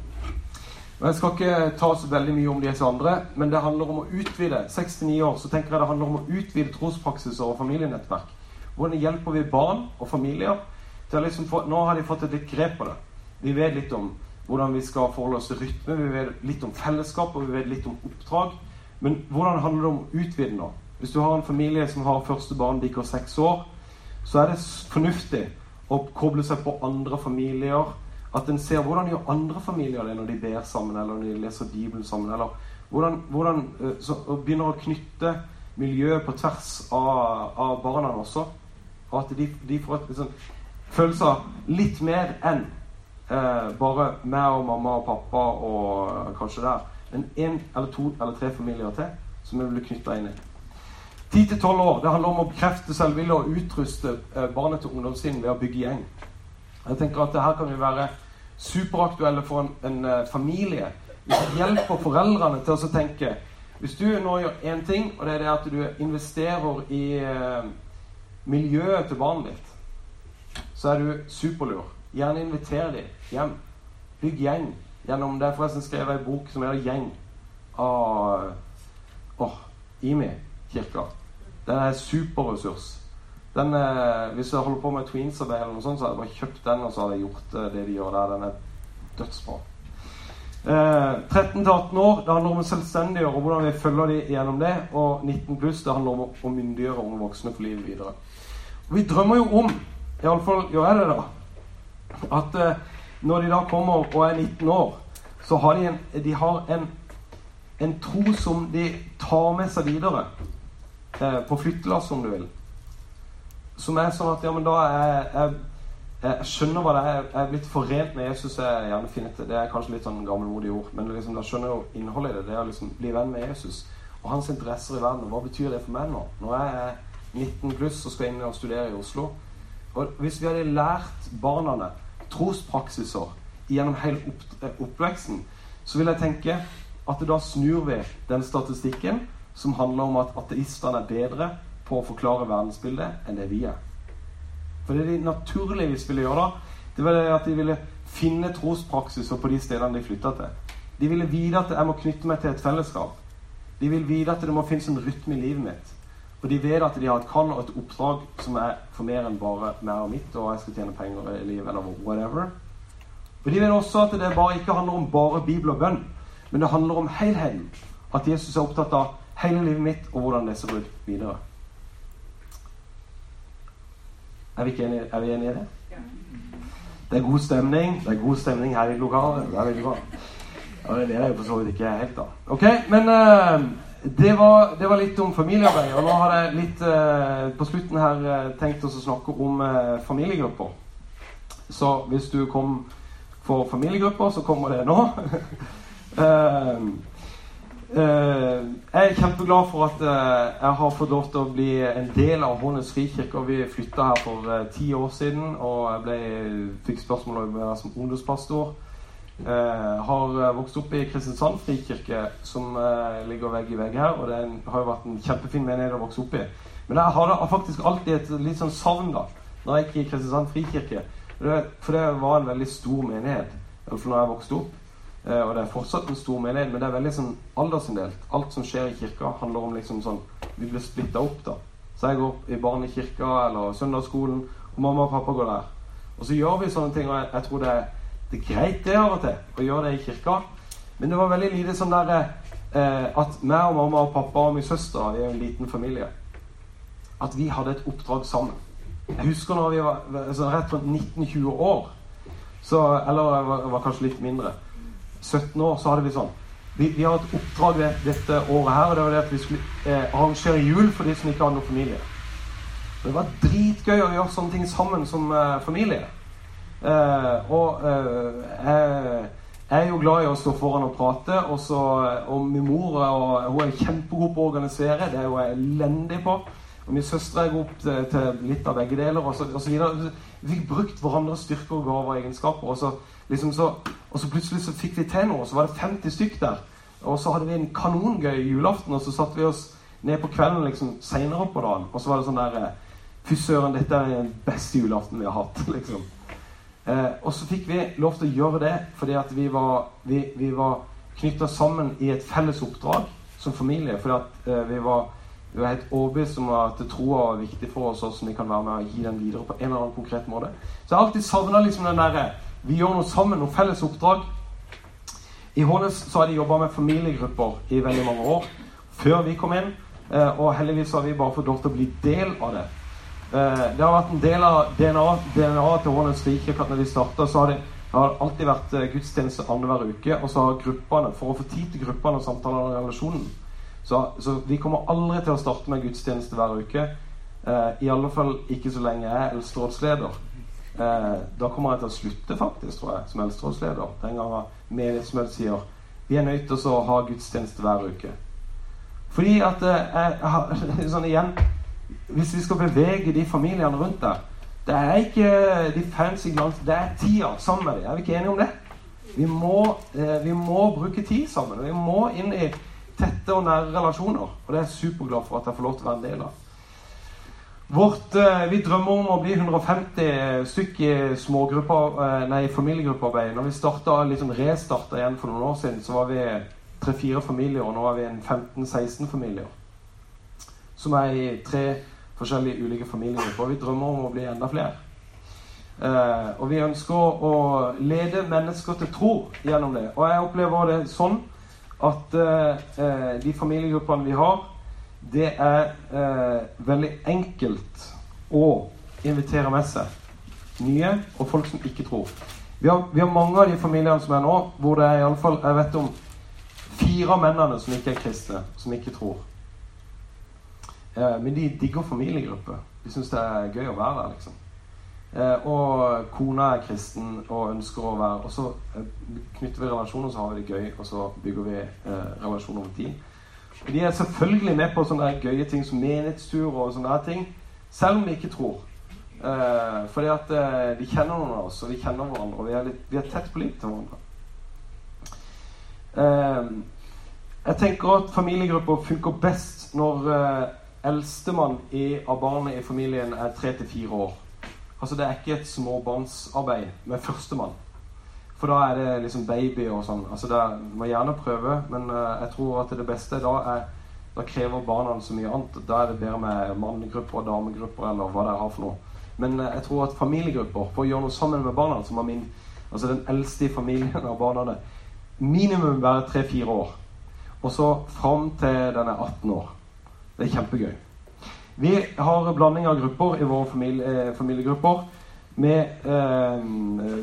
Og Jeg skal ikke ta så veldig mye om disse andre, men det handler om å utvide. 69 år, så tenker jeg det handler om å utvide trospraksiser og familienettverk. Hvordan hjelper vi barn og familier til å liksom få Nå har de fått et litt grep på det. Vi vet litt om hvordan vi skal forholde oss til rytme, vi vet litt om fellesskap, og vi vet litt om oppdrag. Men hvordan handler det om å utvide nå? Hvis du har en familie som har første barn bikker seks år, så er det fornuftig å koble seg på andre familier at en ser hvordan gjør andre familier det når de ber sammen, eller når de leser Bibelen sammen. eller hvordan, hvordan eh, så, begynner å knytte miljøet på tvers av, av barna også. Og at de, de får et liksom, følelse litt mer enn eh, bare meg og mamma og pappa og kanskje der. Men én eller to eller tre familier til som vi blir knytta inn i. 10-12 år. Det handler om å bekrefte selvvilje og utruste eh, barnet til ungdomssinn ved å bygge gjeng. Jeg tenker at det her kan vi være superaktuelle for en, en uh, familie. Hvis det hjelper foreldrene til å tenke Hvis du nå gjør én ting, og det er det at du investerer i eh, miljøet til barnet ditt, så er du superlur. Gjerne inviter dem hjem. Bygg gjeng. Gjennom, det er forresten skrevet ei bok som heter 'Gjeng' av oh, Imi kirka. Den er en superressurs. Den, eh, hvis jeg holder på med tweensarbeid, eller noe sånt, så hadde jeg bare kjøpt den og så hadde jeg gjort eh, det de gjør der. Den er dødsbra. Eh, 13-18 år det handler om å selvstendiggjøre og hvordan vi følger de gjennom det. Og 19 pluss det handler om å myndiggjøre unge voksne for livet videre. Og vi drømmer jo om, iallfall gjør jeg det, da, at eh, når de da kommer og er 19 år, så har de en, de har en, en tro som de tar med seg videre. Eh, på flyttelass, om du vil som er sånn at ja, men da er jeg, jeg skjønner hva det er. Jeg er blitt forent med Jesus. Jeg gjerne finnet, Det er kanskje litt sånn gammelmodig ord, men liksom, da skjønner jeg jo innholdet i det. Det er å liksom bli venn med Jesus og hans interesser i verden. Hva betyr det for meg nå? Når jeg er 19 pluss og skal inn og studere i Oslo. Og Hvis vi hadde lært barna trospraksiser gjennom hele opp, oppveksten, så vil jeg tenke at da snur vi den statistikken som handler om at ateistene er bedre på å forklare verdensbildet enn det vi er. For det de naturligvis ville gjøre da, det var det at de ville finne trospraksiser på de stedene de flytta til. De ville vite at jeg må knytte meg til et fellesskap. De vil vite at det må finnes en rytme i livet mitt. Og de vet at de har et kall og et oppdrag som er for mer enn bare meg og mitt, og jeg skal tjene penger i livet, eller whatever. Og de vet også at det bare ikke handler om bare Bibel og bønn, men det handler om helheten. At Jesus er opptatt av hele livet mitt og hvordan det ser ut videre. Er vi, enige, er vi enige i det? Det er god stemning. Det er god stemning her i lokalet. Det er veldig bra. Ja, det er jo for så vidt ikke helt, da. Ok, Men uh, det, var, det, var, litt om familiearbeid. Og nå har jeg litt uh, på slutten her uh, tenkt å snakke om familiegrupper. Så hvis du kom for familiegrupper, så kommer det nå. jeg er kjempeglad for at jeg har fått lov til å bli en del av Hånes frikirke. Vi flytta her for ti år siden, og jeg ble, fikk spørsmål om å være som ungdomspastor. Jeg har eh, vokst opp i Kristiansand frikirke, som ligger vegg i vegg her. Og det har jo vært en kjempefin menighet å vokse opp i. Men jeg har faktisk alltid et litt sånn savn da når jeg gikk i Kristiansand frikirke. For det var en veldig stor menighet. Iallfall når jeg vokste opp. Uh, og det er fortsatt en stor menighet, men det er veldig sånn aldersinndelt. Alt som skjer i kirka, handler om liksom sånn Vi blir splitta opp, da. Så jeg går i barnekirka eller søndagsskolen, og mamma og pappa går der. Og så gjør vi sånne ting, og jeg, tror det er det er greit det av og til å gjøre det i kirka, men det var veldig lite sånn der eh, at meg og mamma og pappa og min søster Vi er en liten familie. At vi hadde et oppdrag sammen. Jeg husker når vi var altså, rett rundt 19-20 år, så, eller jeg var, var, kanskje litt mindre, 17 år, så hadde vi sånn Vi, vi har et oppdrag dette året her, og det var det at vi skulle eh, arrangere jul for de som ikke hadde noen familie. Det var dritgøy å gjøre sånne ting sammen som eh, familie. Eh, og uh, jeg, er jo glad i å stå foran og prate. Og, så, og min mor og, hun er kjempegod på å organisere. Det er hun elendig på. Og min søster er god til, til litt av begge deler. Og så, og så videre. Vi fikk brukt hverandres styrker og gaver og egenskaper. Og så, liksom så, og så plutselig så fikk vi til noe. Og så var det 50 stykk der. Og så hadde vi en kanongøy julaften. Og så satte vi oss ned på kvelden liksom seinere på dagen. Og så var det sånn der Fy søren, dette er den beste julaften vi har hatt. liksom Eh, og så fikk vi lov til å gjøre det fordi at vi var, vi, var knytta sammen i et felles oppdrag som familie. Fordi at eh, vi, var, vi var helt overbevist om at troa var viktig for oss, hvordan vi kan være med og gi den videre på en eller annen konkret måte. Så jeg har alltid savna liksom den derre Vi gjør noe sammen, noe felles oppdrag. I Hånes så har de jobba med familiegrupper i veldig mange år før vi kom inn. Eh, og heldigvis har vi bare fått lov til å bli del av det. Eh, det har vært en del av DNA, DNA til Hånes frikirke når de starta. Så har det alltid vært eh, gudstjeneste annenhver uke. Og så har gruppene, for å få tid til gruppene og samtaler og relasjonen så, så, vi kommer aldri til å starte med gudstjeneste hver uke. I alle fall ikke så lenge jeg er eldsterådsleder. Eh, da kommer jeg til å slutte, faktisk, tror jeg, som eldsterådsleder. Den gangen menighetsmøtet sier vi er nødt til å ha gudstjeneste hver uke. Fordi at eh, har sånn igjen hvis vi skal bevege de familiene rundt der Det er ikke de fancy glans, det er tida sammen med dem. Er vi ikke enige om det? Vi må, eh, vi må, bruke tid sammen. Vi må inn i tette og nære relasjoner. Og det er jeg superglad for at jeg får lov til å være en del av. Vårt, eh, vi drømmer om å bli 150 stykker smågrupper, eh, familiegruppearbeid. Når vi starta, liksom igjen for noen år siden, så var vi tre-fire familier, og nå er vi en 15-16 familier. Som er i tre forskjellige ulike familiegrupper. Vi drømmer om å bli enda flere. Eh, og vi ønsker å lede mennesker til tro gjennom det. Og jeg opplever det sånn at eh, de familiegruppene vi har, det er eh, veldig enkelt å invitere med seg nye og folk som ikke tror. Vi har, vi har mange av de familiene som er nå, hvor det er iallfall Jeg vet om fire av mennene som ikke er kristne, som ikke tror. Eh, men de digger familiegruppe. De syns det er gøy å være der, liksom. Eh, og kona er kristen og ønsker å være Og så eh, knytter vi relasjoner, så har vi det gøy, og så bygger vi relasjoner over tid. De er selvfølgelig med på sånne gøye ting som menighetstur og sånne ting, selv om de ikke tror. Eh, fordi at eh, de kjenner noen av oss, og vi kjenner hverandre, og vi er, litt, vi er tett på livet til hverandre. Eh, jeg tenker at familiegrupper funker best når Eldstemann av barnet i familien er tre til fire år. Altså Det er ikke et småbarnsarbeid med førstemann. For da er det liksom baby og sånn. Altså det må gjerne prøve, men uh, jeg tror at det beste da er Da krever barna så mye annet. Da er det bedre med mannegrupper og damegrupper eller hva dere har for noe. Men uh, jeg tror at familiegrupper, for å gjøre noe sammen med barna, som er min Altså den eldste i familien av barna, minimum være tre-fire år. Og så fram til den er 18 år. Det er kjempegøy. Vi har blanding av grupper i våre familie, eh, familiegrupper med eh,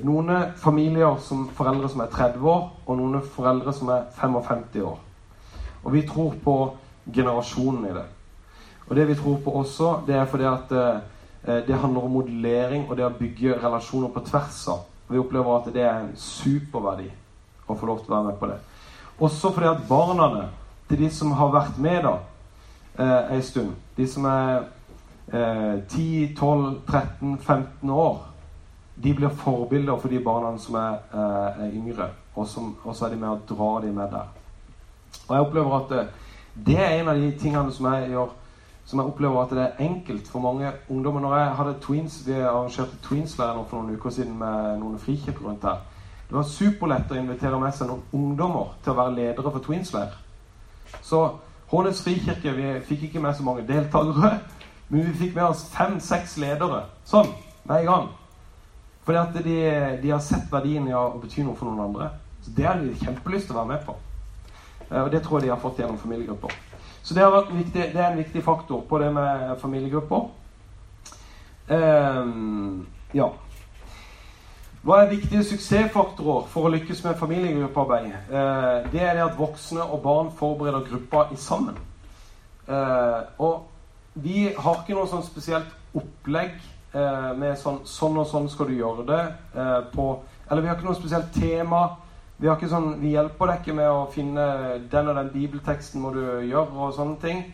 noen familier som foreldre som er 30 år, og noen foreldre som er 55 år. Og vi tror på generasjonen i det. Og det vi tror på også, det er fordi at eh, det handler om modellering og det å bygge relasjoner på tvers av. Vi opplever at det er en superverdi å få lov til å være med på det. Også fordi at barna til de som har vært med da eh, stund, de som er eh, 10, 12, 13, 15 år, de blir forbilder for de barna som er, eh, er yngre. Og, som, og, så er de med å dra dem med der. Og jeg opplever at det, eh, det er en av de tingene som jeg gjør som jeg opplever at det er enkelt for mange ungdommer. Når jeg hadde twins, Vi arrangerte Tweens-leir for noen uker siden med noen frikirker rundt her. Det var superlett å invitere med seg noen ungdommer til å være ledere for Tweensleir. Så Hånes frikirke vi fikk ikke med så mange deltakere, men vi fikk med oss fem-seks ledere. Sånn, hver gang. Fordi at de, de, har sett verdien i å bety noe for noen andre. Så Det har de kjempelyst til å være med på. Eh, og det tror jeg de har fått gjennom familiegrupper. Så det, viktig, det er en viktig faktor på det med familiegrupper. Um, ja. Hva er viktige suksessfaktorer for å lykkes med familiegruppearbeid? Eh, det er det at voksne og barn forbereder gruppa i sammen. Eh, og vi har ikke noe sånn spesielt opplegg eh, med sånn, sånn og sånn skal du gjøre det eh, på Eller vi har ikke noe spesielt tema. Vi, har ikke sånn, vi hjelper deg ikke med å finne den og den bibelteksten må du gjøre, og sånne ting.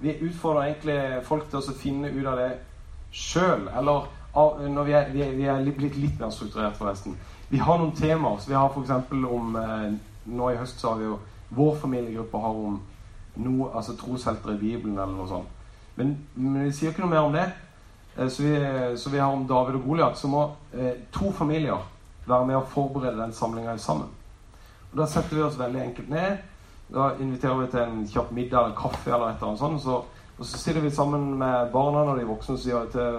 Vi utfordrer egentlig folk til å finne ut av det sjøl. Eller når vi er, vi er, vi er blitt litt mer strukturert, forresten. Vi har noen temaer. Så vi har f.eks. om eh, Nå i høst så har vi jo Vår familiegruppe har om noe, altså troshelter i Bibelen eller noe sånt. Men, men, vi sier ikke noe mer om det. Eh, så, vi, så vi har om David og Goliat. Så må eh, to familier være med å forberede den samlinga sammen. Og Da setter vi oss veldig enkelt ned. Da inviterer vi til en kjapp middag eller kaffe eller et eller annet sånt. Så, og så sitter vi sammen med barna når de voksne sier til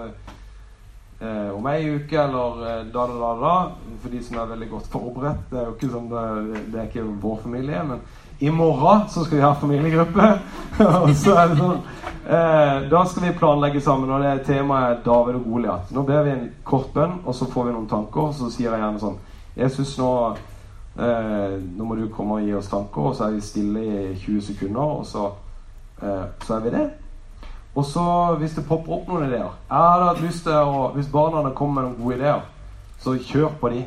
eh, om ei uke eller eh, da, da, da, da. For de som er veldig godt forberedt. Det er jo ikke sånn det, det er ikke vår familie. Men i morgen så skal vi ha familiegruppe. og så er det sånn eh, Da skal vi planlegge sammen, og det temaet er David og Goliat. Nå ber vi en kort bønn, og så får vi noen tanker. Og så sier jeg gjerne sånn Jesus, nå, eh, nå må du komme og gi oss tanker. Og så er vi stille i 20 sekunder, og så, eh, så er vi det. Og så, hvis det popper opp noen ideer Jeg hadde hatt lyst til å, Hvis barna kommer med noen gode ideer, så kjør på de.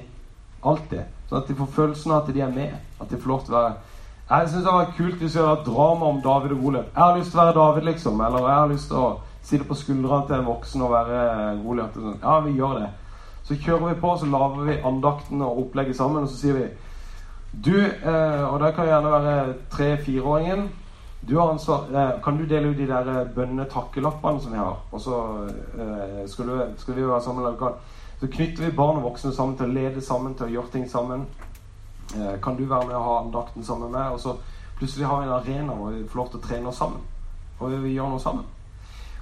Alltid. Sånn at de får følelsen av at de er med. At de får lov til å være Jeg syns det var kult hvis vi hadde drama om David og Goliat. Jeg har lyst til å være David, liksom. Eller jeg har lyst til å sitte på skuldrene til en voksen og være Goliat. Sånn. Ja, vi gjør det. Så kjører vi på, så lager vi andakten og opplegget sammen, og så sier vi Du, eh, og det kan gjerne være tre-fireåringen du har ansvar, eh, Kan du dele ut de der eh, bønnetakkelappene som vi har? Og så eh, skal, du, skal, vi være sammen lokalt. Så knytter vi barn og voksne sammen til å lede sammen, til å gjøre ting sammen. Eh, kan du være med og ha andakten sammen med? Og så plutselig har vi en arena hvor vi får lov til å trene oss sammen. Og vi gjør noe sammen.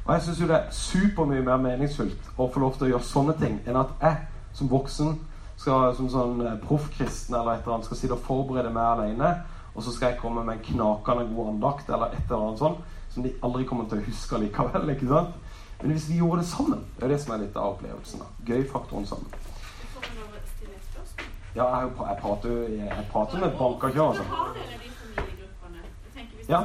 Og jeg syns jo det er supermye mer meningsfullt å få lov til å gjøre sånne ting enn at jeg som voksen skal, som sånn eh, proffkristen eller et eller annet skal sitte og forberede meg alene og så skal jeg komme med en knakende god andakt eller et eller annet sånt som de aldri kommer til å huske likevel. ikke sant? Men hvis vi gjorde det sammen, det er det som er litt av opplevelsen. da. Gøy-faktoren sammen. Ja, jeg, jeg prater jeg prater med bankakjører. Altså. Ja.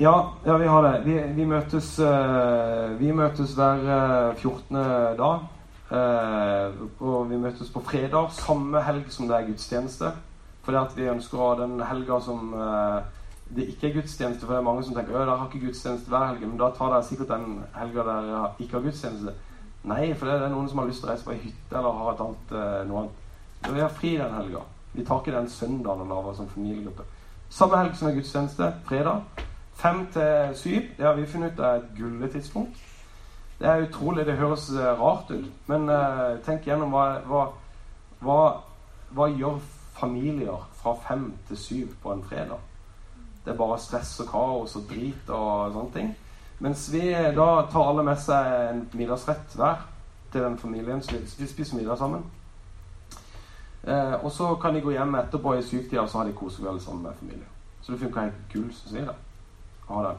Ja, ja, vi har det. Vi, vi møtes, uh, vi møtes hver uh, 14. dag. Uh, og vi møtes på fredag, samme helg som det er gudstjeneste. Fordi at vi ønsker å ha den helga som det ikke er gudstjeneste. For det er mange som tenker at dere har ikke gudstjeneste hver helg. Men da tar dere sikkert den helga dere ikke har gudstjeneste. Nei, for det er noen som har lyst til å reise på ei hytte eller har et annet, uh, noe annet. Vi har fri den helga. Vi tar ikke den søndagen og lager som familiegruppe. Samme helg som er gudstjeneste, fredag. Fem til syv. Det har vi funnet ut er et gulletidspunkt. Det er utrolig. Det høres uh, rart ut. Men uh, tenk gjennom hva, hva hva, hva gjør familier fra fem til syv på en fredag? Det er bare stress og kaos og drit og sånne ting. Mens vi da tar alle med seg en middagsrett hver til den familien. Så vi spiser middag sammen. Eh, og så kan de gå hjem etterpå i syktida, og så har de kosekveld sammen med familien. Så det funka helt gull, syns vi. da. Ha det.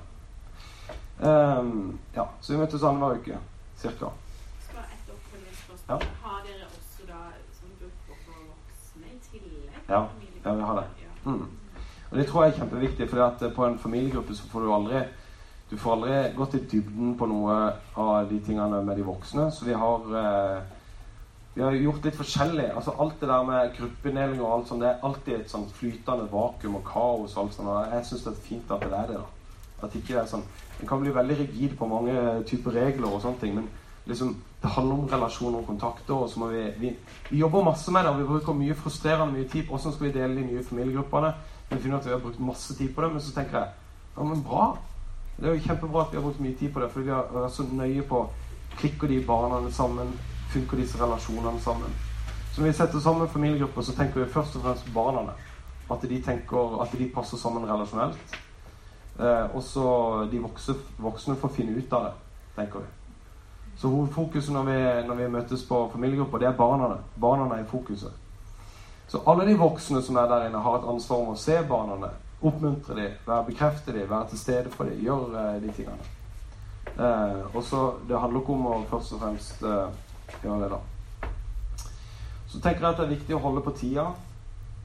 Um, ja, så vi møttes annenhver uke. Cirka. Skal et oppfølgingsspørsmål. Ja. Har dere også da som grupper for voksne i tillegg? Ja. Ja, vi har det. Mm. Og det tror jeg er kjempeviktig, for på en familiegruppe så får du aldri du får aldri gått i dybden på noe av de tingene med de voksne. Så vi har eh, vi har gjort litt forskjellig. altså Alt det der med gruppeinndeling og alt sånt, det er alltid et sånt flytende vakuum og kaos. og alt sånt, og Jeg syns det er fint at det er det. da. At ikke det er sånn En kan bli veldig rigid på mange typer regler og sånne ting, men liksom det handler om relasjoner og kontakter. og så må Vi vi, vi jobber masse med det, og vi bruker mye frustrerende mye tid. Hvordan skal vi dele de nye familiegruppene? Vi finner at vi har brukt masse tid på det, men så tenker jeg ja, men bra. Det er jo kjempebra at vi har brukt mye tid på det, for vi har vært så nøye på Klikker de barna sammen? Funker disse relasjonene sammen? Så når vi setter sammen familiegrupper, så tenker vi først og fremst på barna. At de tenker at de passer sammen relasjonelt. Eh, og så de voksne, voksne får finne ut av det, tenker vi. Så hovedfokuset når vi, når vi møtes på familiegrupper, det er barna. Barna er i fokuset. Så alle de voksne som er der inne, har et ansvar om å se barna, oppmuntre dem, være bekrefte dem, være til stede for dem, gjøre eh, de tingene. Eh, og så Det handler ikke om å først og fremst eh, gjøre det, da. Så tenker jeg at det er viktig å holde på tida.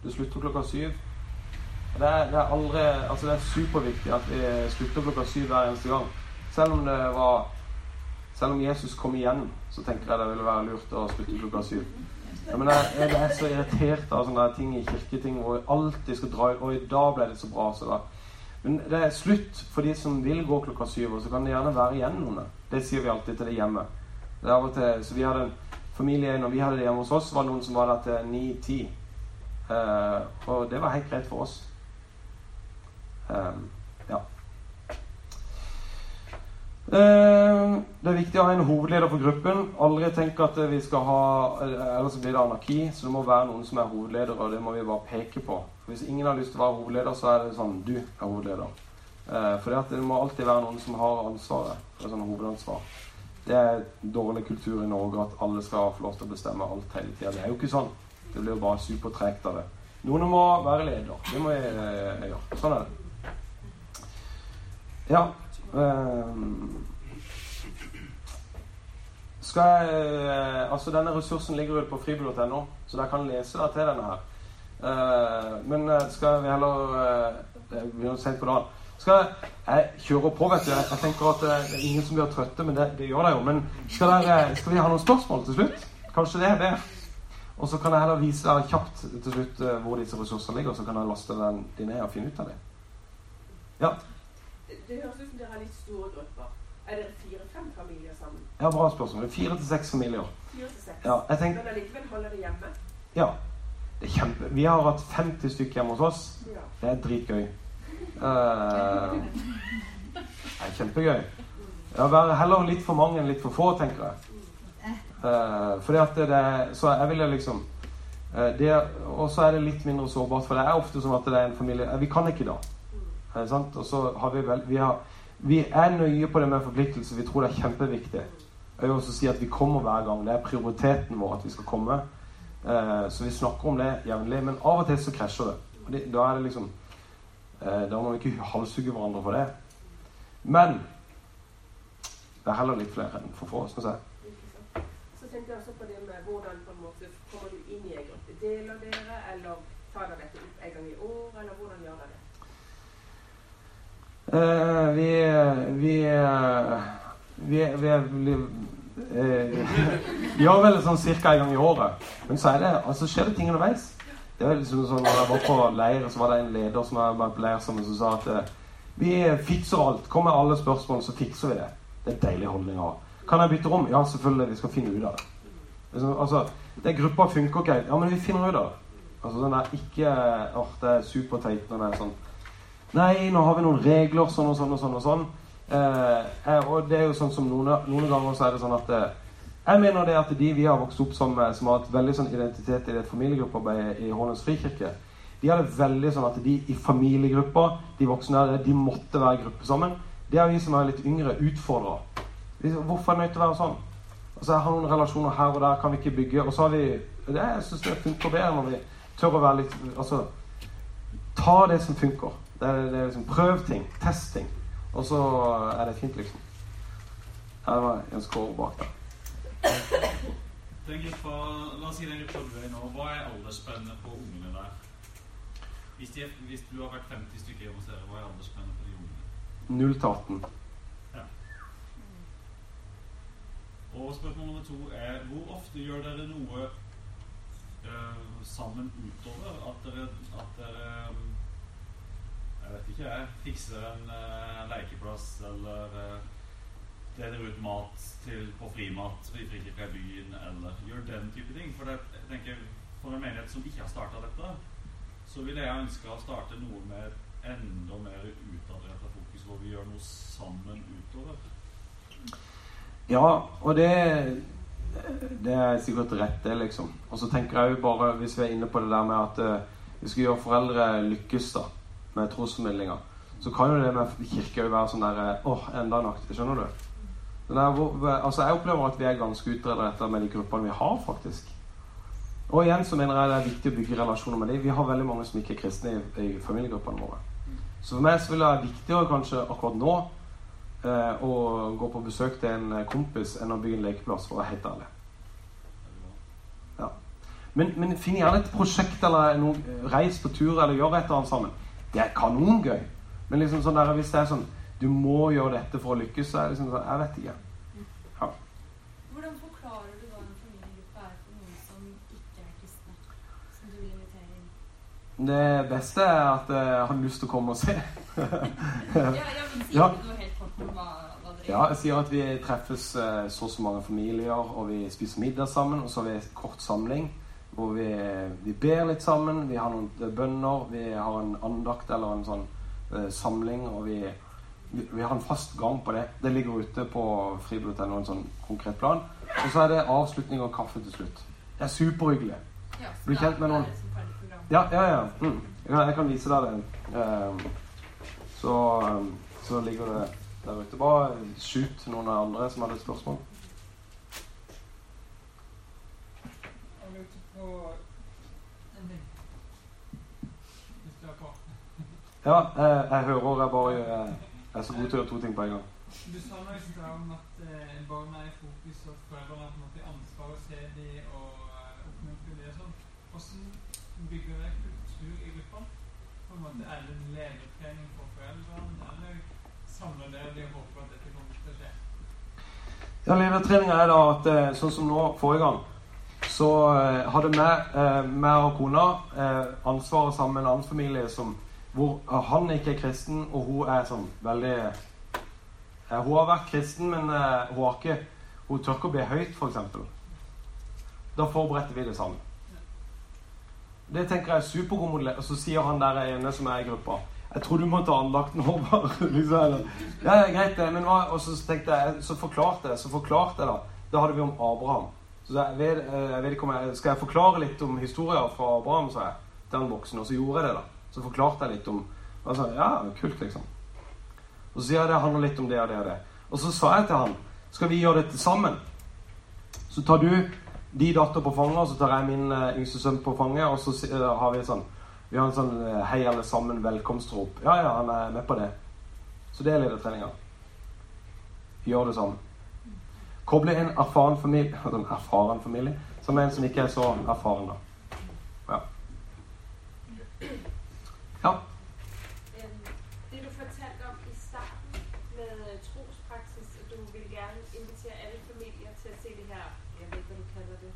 Det slutter klokka syv. Det er, det er aldri Altså det er superviktig at vi slutter klokka syv hver eneste gang. Selv om det var Selv om Jesus kom igjen, så tenker jeg det ville være lurt å slutte klokka syv. Ja, men jeg, jeg er så irritert av sånne ting i kirketing hvor jeg alltid skal dra Og i dag ble det så bra, så da Men det er slutt for de som vil gå klokka syv, og så kan det gjerne være igjen noen. Det sier vi alltid til det hjemme. Det er av og til, så vi hadde en familie Når vi hadde det hjemme hos oss, var det noen som var der til ni-ti. Eh, og det var helt greit for oss. Um, ja. Eh, det er viktig å ha en hovedleder for gruppen. Aldri tenke at vi skal ha Ellers blir det anarki. Så det må være noen som er hovedleder, og det må vi bare peke på. For Hvis ingen har lyst til å være hovedleder, så er det sånn Du er hovedleder. Eh, for det må alltid være noen som har ansvaret. For sånn hovedansvar. Det er dårlig kultur i Norge at alle skal få lov til å bestemme alt hele tida. Det er jo ikke sånn. Det blir jo bare supertregt av det. Noen må være leder. Det må jeg eh, gjøre. Sånn er det. Ja. Ehm, skal jeg eh, Altså, denne ressursen ligger ute på fribibliotek.no, så dere kan lese deg til denne her. Eh, men eh, skal vi heller eh, Det begynner sent på dagen. Skal jeg, kjøre kjører på, vet du. Jeg, jeg tenker at eh, det er ingen som blir trøtte, men det, det gjør det jo. Men skal, dere, skal vi ha noen spørsmål til slutt? Kanskje det er det? Og så kan jeg heller vise deg kjapt til slutt eh, hvor disse ressursene ligger, så kan jeg laste den de ned og finne ut av det. Ja, Det høres ut som dere har litt store grupper. Er dere fire-fem familier sammen? har bra spørsmål. Fire til seks familier. Fire til seks? Ja, jeg tenk... Men allikevel holder dere hjemme? ja, det er kjempe... Vi har hatt 50 stykker hjemme hos oss. Ja. Det er dritgøy. Uh... det er kjempegøy. Ja, heller litt for mange enn litt for få, tenker jeg. Uh, fordi at det er Så jeg ville liksom uh, Og så er det litt mindre sårbart, for det er ofte sånn at det er en familie eh, Vi kan ikke da. Og så har vi vel vi, har, vi er nøye på det med forpliktelse. Vi tror det er kjempeviktig. Jeg vil også si at vi kommer hver gang. Det er prioriteten vår at vi skal komme. Eh, så vi snakker om det jevnlig. Men av og til så krasjer det. Det, da er det liksom eh, Da må vi ikke halshugge hverandre for det. Men det er heller litt flere enn for få, syns jeg. si. Så tenkte jeg også på det med hvordan på en måte kommer du inn i en gruppe. Deler dere, eller tar dere dette opp en gang i år, eller hvordan gjør dere det? Eh, vi vi, vi, vi, eh, gjør vel sånn cirka en gang i året. Men så er det, altså skjer det ting underveis. Det er liksom sånn, når jeg var på leir, så var det en leder som jeg var på leir sammen, som sa at eh, vi fikser alt. Kom med alle spørsmål, så fikser vi det. Det er en deilig holdning å ha. Kan jeg bytte rom? Ja, selvfølgelig. Vi skal finne ut av det. Liksom, altså, det Gruppa funker ikke helt. Ja, men vi finner ut av det. Altså, sånn er ikke åh, Det er superteit når det er sånn Nei, nå har vi noen regler, sånn og sånn og sånn. Og sånn. Eh, eh, og det er jo sånn som noen, noen ganger så er det sånn at eh, Jeg mener det at de vi har vokst opp som, som har hatt veldig sånn identitet i det familiegruppearbeidet i Hånes frikirke, de hadde veldig sånn at de i familiegrupper, de voksne der, de måtte være i gruppe sammen. Det er vi som er litt yngre, utfordra. Hvorfor er det nødt til å være sånn? Altså, Jeg har noen relasjoner her og der, kan vi ikke bygge Og så har vi det, Jeg syns det funker bedre når vi tør å være litt Altså ta det som funker. Det er, det er liksom Prøv ting. Test ting. Og så er det fint, liksom. Her var en skål bak da. Den gruppa, la oss si den gruppa du er i nå, hva er aldersspennet på ungene der? Hvis, de, hvis du har vært 50 stykker hjemme hos dere, hva er aldersspennet på de ungene? 0 til 18. Og spørsmål nummer to er hvor ofte gjør dere noe eh, sammen utover at dere, at dere Jeg vet ikke, jeg fikser en uh, lekeplass eller uh, deler ut mat til, på frimat i Frikirka byen, eller gjør den type ting. For det, jeg tenker, for en menighet som ikke har starta dette, så ville jeg ønske å starte noe med enda mer utadrettet fokus, hvor vi gjør noe sammen utover. Ja, og det Det er sikkert rett, det, liksom. Og så tenker jeg jo bare, hvis vi er inne på det der med at uh, vi skal gjøre foreldre lykkes da med trosformidlinga, så kan jo det med kirke jo være sånn der eh, Åh, enda en akt. Skjønner du? Der, altså Jeg opplever at vi er ganske utbredt med de gruppene vi har, faktisk. Og igjen så mener jeg det er viktig å bygge relasjoner med dem. Vi har veldig mange som ikke er kristne i, i familiegruppene våre. Så for meg så vil det være viktigere kanskje akkurat nå eh, å gå på besøk til en kompis enn å bygge en lekeplass, for å være helt ærlig. Men, men finn gjerne et prosjekt eller noe, reis på tur eller gjør et eller annet sammen. Det er kanongøy. Men liksom sånn der, hvis det er sånn du må gjøre dette for å lykkes, så er det liksom sånn Jeg vet ikke. Ja. Hvordan forklarer du hva en familiegruppe er for noen som ikke er kristne? Som du vil invitere inn? Det beste er at eh, jeg har lyst til å komme og se. Ja, ja, men sier Ja. du noe helt kort om hva, Ja, jeg sier at vi treffes eh, så og så mange familier, og vi spiser middag sammen. Og så har vi kort samling hvor vi, vi ber litt sammen. Vi har noen eh, bønner. Vi har en andakt eller en sånn eh, samling. Og vi, vi, vi har en fast gang på det. Det ligger ute på fribiblioteket en sånn konkret plan. Og så er det avslutning og kaffe til slutt. Det er superhyggelig. ja, så Bli da kjent med noen. Ja, ja, ja. Mm. Jeg, kan, vise deg det. Um, så, um, så ligger det der ute. Bare skyt noen av andre som hadde et spørsmål. Jeg lurte på en ting. Hvis du er klar. Ja, eh, jeg hører jeg bare eh, jeg er så god til å gjøre to ting på en gang. Du sa noe i om at eh, barna er i fokus, og foreldrene har på en måte ansvar å se de og eh, oppmuntre de og sånn. Hvordan bygger det kultur i gruppene? På en måte Er det en ledertrening for foreldrene, eller samler dere de og håper at dette kommer til å skje? Ja, Ledertreninga er da at eh, sånn som nå forrige gang, så eh, hadde meg, eh, og kona eh, ansvaret sammen med en annen familie som, hvor han ikke er kristen, og hun er sånn veldig Hun har vært kristen, men hun har ikke Hun tør ikke å be høyt, f.eks. Da forberedte vi det sammen. Det tenker jeg er supergod modell. Og så sier han der ene som er i gruppa Jeg tror du må ta andakten over. liksom, ja, ja, greit det, men hva Og så tenkte jeg, så forklarte jeg, så forklarte jeg da. Da hadde vi om Abraham. Så jeg vet, eh, jeg vet ikke om jeg, Skal jeg forklare litt om historier fra Abraham, sa jeg til han voksne. Og så gjorde jeg det, da. Så forklarte jeg litt om altså, Ja, kult, liksom. Og så sier jeg det handler litt om det og det og det. Og så sa jeg til han Skal vi gjøre dette sammen? Så tar du de datter på fanget, og så tar jeg min eh, yngste sønn på fanget, og så eh, har vi sånn Vi har en sånn Hei, alle sammen, velkomstrop. Ja, ja, han er med på det. Så det er ledertreninga. Gjør det sammen. Koble en erfaren familie En erfaren familie som en som ikke er så erfaren, da. Ja. Ja. Det du fortalte om i starten med øh, trospraksis, at du ville gerne invitere alle familier til å se det her, jeg vet ikke, hva du kaller det,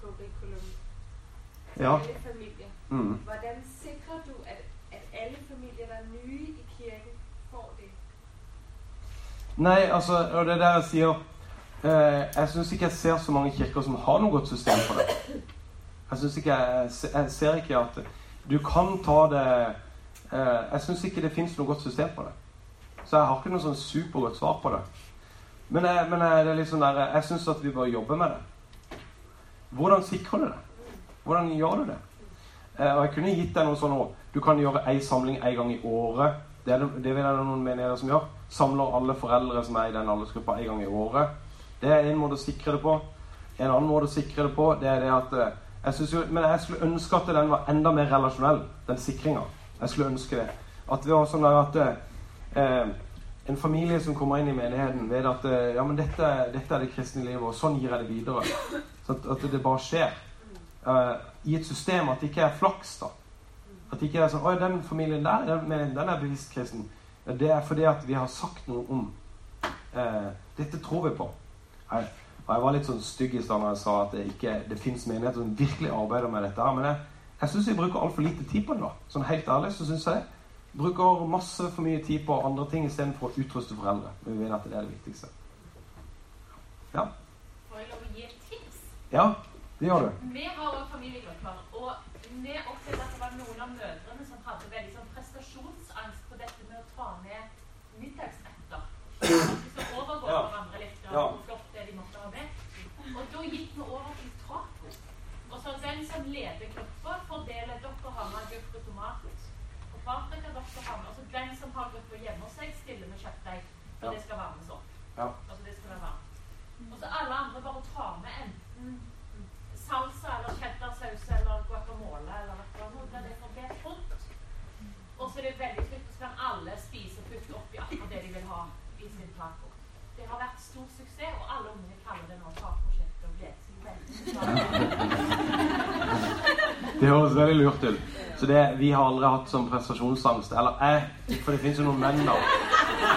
curriculum. Ja. Alle familier. Mm. Hvordan sikrer du, at, at alle familier, der er nye i kirken, får det? Nei, altså, og det er der jeg sier Jeg syns ikke jeg ser så mange kirker som har noe godt system for det. Jeg synes ikke jeg, jeg ser ikke at du kan ta det eh, Jeg syns ikke det fins noe godt system på det. Så jeg har ikke noe sånn supergodt svar på det. Men, jeg, men jeg, det er sånn der, jeg syns at vi bør jobbe med det. Hvordan sikrer du det? Hvordan gjør du det? Eh, og jeg kunne gitt deg noe sånn òg. Du kan gjøre ei samling en gang i året. Det, er, det- det vil jeg noen menigheter som gjør. Samler alle foreldre som er i den aldersgruppa en gang i året. Det er en måte å sikre det på. En annen måte å sikre det på, det er det at eh, jeg jo, Men jeg skulle ønske at den var enda mer relasjonell, den sikringa. Jeg skulle ønske det. At vi har sånn at eh, en familie som kommer inn i menigheten, vet at eh, ja, men dette, dette er det kristne livet, og sånn gir jeg det videre. Så at, at det bare skjer. Eh, I et system at det ikke er flaks, da. At det ikke er sånn Oi, den familien der, den, den er bevisst kristen. Det er fordi at vi har sagt noe om eh, Dette tror vi på. Jeg, jeg var litt sånn stygg i stad når jeg sa at det ikke det fins menigheter som virkelig arbeider med dette. her, Men jeg, jeg syns vi bruker altfor lite tid på det. da. Sånn helt ærlig så syns jeg. Bruker masse for mye tid på andre ting istedenfor å utruste foreldre. Men vi vet at det er det viktigste. Ja. Får jeg lov å gi et tips? Ja, det gjør du. Vi har også familiegrupper, og vi opplevde at det var noen av mødrene som hadde veldig sånn prestasjonsangst på dette med å ta med middagsretter. At overgår Ja. hverandre litt, Ja. hvor flott det de måtte ha med. Og da gikk vi over til taco. Og så den som leder gruppa, fordeler dere har med agurk og tomat og paprika. Dere har med, altså den som har gruppa hjemme hos seg, stiller med kjøttdeig. For Ja. det skal varmes opp. Ja. Altså det skal være varmt. Og så alle andre bare tar med enten salsa eller cheddarsaus eller guacamole eller noe det er fordelt frukt. Og så er det veldig trygt, så kan alle spise og putte oppi akkurat det de vil ha i sin taco. Det har vært stor suksess, og alle ungene kaller det nå tacoprosjektet og gleder seg veldig. Det høres veldig lurt ut. Så det, vi har aldri hatt sånn prestasjonsangst. Eller jeg, for det fins jo noen menn, da.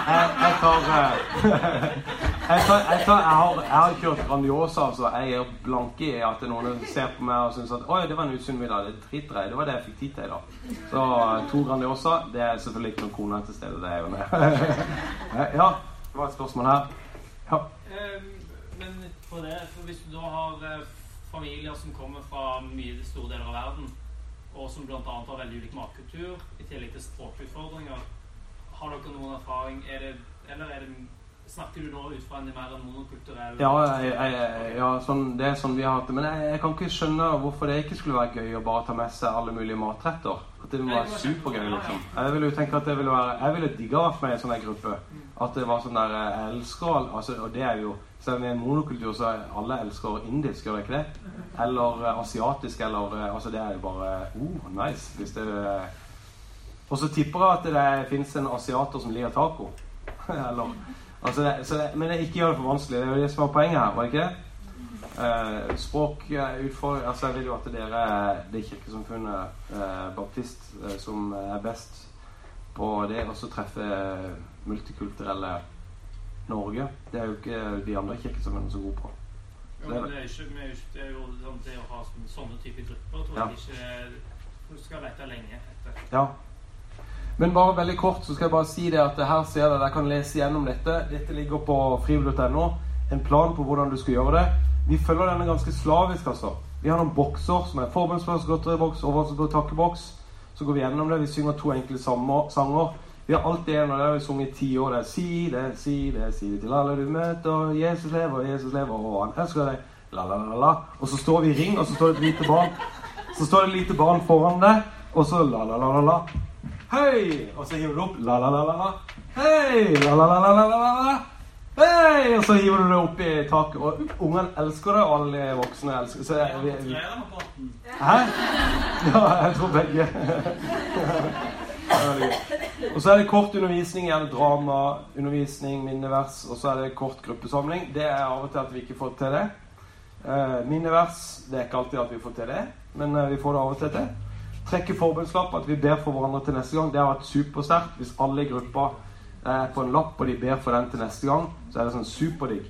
Jeg, tar eh, jeg, tar, jeg, tar, jeg, har, jeg har kjørt Grandiosa, altså. jeg er blanke i at noen ser på meg og syns at Oi, det var en usunn middag. Det driter jeg. Det var det jeg fikk tid til i dag. Så eh, to Grandiosa, det er selvfølgelig ikke noen kone til stede. Det er jo det. Ja, det var et spørsmål her. Ja. Eh, Men på det, for hvis du da har eh, familier som kommer fra mye store deler av verden, og som bl.a. har veldig ulik matkultur, i tillegg til språkutfordringer, har dere noen erfaring er det, Eller er det, snakker du nå ut fra en mer monokulturell Ja, jeg, jeg, ja sånn, det er sånn vi har hatt det. Men jeg, jeg kan ikke skjønne hvorfor det ikke skulle være gøy å bare ta med seg alle mulige matretter. At det må være supergøy, liksom. Jeg ville jo tenke at det ville være Jeg ville digga vært med i en sånn gruppe. At det var sånn der Jeg elsker altså, Og det er jo Selv om vi er en monokultur, så er alle elsker indisk, gjør det ikke det? Eller eh, asiatisk, eller eh, Altså, det er jo bare Oh, nice. Hvis det eh, Og så tipper jeg at det fins en asiater som liker taco. eller Altså, det, så det, men ikke gjør det for vanskelig. Det er jo det som var poenget her, var det ikke det? Eh, språk eh, altså Jeg vil jo at dere er det kirkesamfunnet eh, baptist eh, som er best på det, og så treffe eh, multikulturelle Norge. Det er jo ikke de andre kirkesamfunnene så gode på. Jo, men det er, ikke, vi er ikke, det er jo sånn, det å ha sånne, type grupper tror Ja. jeg ikke Du skal lete lenge etter. Ja. Men bare veldig kort så skal jeg bare si det at her ser dere, jeg kan lese gjennom dette. Dette ligger på frivillig.no. En plan på hvordan du skal gjøre det. Vi følger denne ganske slavisk, altså. Vi har noen bokser som er forbundsplass, godteriboks, overvannsbord, takkeboks. Så går vi gjennom det. Vi synger to enkle sanger. Vi har alltid en av det vi har sunget i ti år. Det er si det, si det, si det til alle du møter. Jesus lever, Jesus lever, og han elsker deg. La, la, la, la. Og så står vi i ring, og så står det et lite barn. Så står det et lite barn foran deg, og så la, la, la, la, la. Hei! Og så hiver du opp la, la, la, la, la. Hei! La, la, la, la, la, la. Hei! Og så hiver du det opp i taket. Og ungene elsker det, og alle voksne elsker så jeg, vi, vi. Hæ? Ja, jeg tror begge. Det. Og så er det kort undervisning, gjerne drama, undervisning, minnevers, og så er det kort gruppesamling. Det er av og til at vi ikke får til det. Eh, minnevers, det er ikke alltid at vi får til det, men eh, vi får det av og til til. Trekke forbundslapp, at vi ber for hverandre til neste gang. Det har vært supersterkt. Hvis alle i gruppa er på en lapp, og de ber for den til neste gang, så er det sånn superdigg.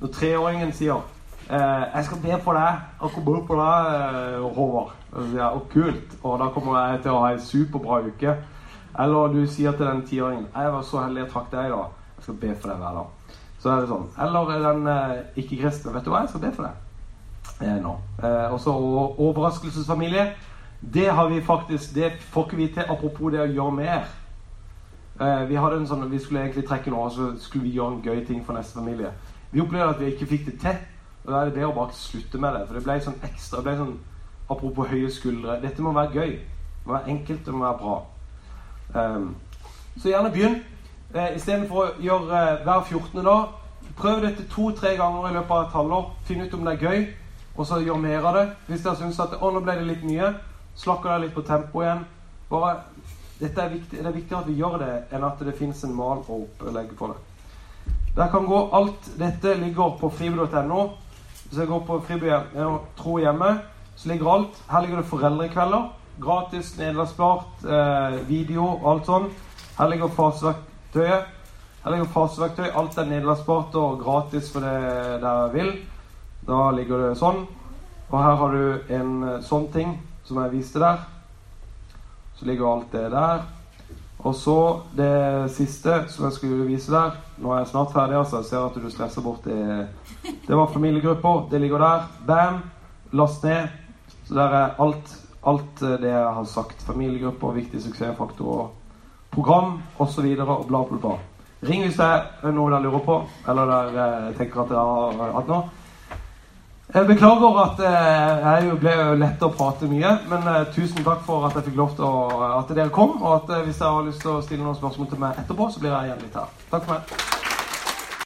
Når treåringen sier eh, 'Jeg skal be for deg', og kommer på deg, eh, Håvard. Og sier jeg kult', og da kommer jeg til å ha en superbra uke. Eller du sier til den tiåringen 'Jeg var så heldig jeg trakk deg i dag. Jeg skal be for deg hver dag'. Så er det sånn. Eller den eh, ikke-kristne 'Vet du hva, jeg skal be for deg'. Eh, nå. Eh, og så overraskelsesfamilie. Det har vi faktisk Det får ikke vi til, apropos det å gjøre mer. Eh, vi, hadde en sånn, vi skulle egentlig trekke nå, så skulle vi gjøre en gøy ting for neste familie. Vi opplevde at vi ikke fikk det til. Og da er det bedre å bare slutte med det. For det ble sånn ekstra det ble sånn, Apropos høye skuldre. Dette må være gøy. Det må være enkelt, det må være bra. Um, så gjerne begynn. Eh, Istedenfor å gjøre eh, hver 14. da, prøv dette to-tre ganger i løpet av et halvår. Finn ut om det er gøy, og så gjør mer av det. Hvis dere syns at å, nå ble det litt mye, slakker deg litt på tempoet igjen. Bare, dette er viktig, det er viktigere at vi gjør det, enn at det fins en mal å opplegge for det. Der kan gå alt dette ligger på fribu.no. Hvis jeg går på Frivillig Tro hjemme, så ligger alt. Her ligger det foreldrekvelder. Gratis, nederlagsbart, eh, video og alt sånn. Her ligger faseverktøyet. Her ligger faseverktøy. Alt er nederlagsbart og gratis for det dere vil. Da ligger det sånn. Og her har du en eh, sånn ting som jeg viste der. Så ligger alt det der. Og så det siste som jeg skulle vise der Nå er jeg snart ferdig, altså. Jeg ser at du stresser bort det. Det var familiegrupper. Det ligger der. Bam! Last ned. Så der er alt, alt det jeg har sagt. Familiegrupper, viktige suksessfaktorer, program osv. Og bla, bla, bla. Ring hvis det er noe dere lurer på, eller dere eh, tenker at dere har hatt noe. Jeg beklager at eh, jeg ble lett å prate mye, men eh, tusen takk for at jeg fikk lov til å, at dere kom. Og at eh, hvis dere har lyst til å stille noen spørsmål til meg etterpå, så blir jeg igjen litt her. Takk for meg.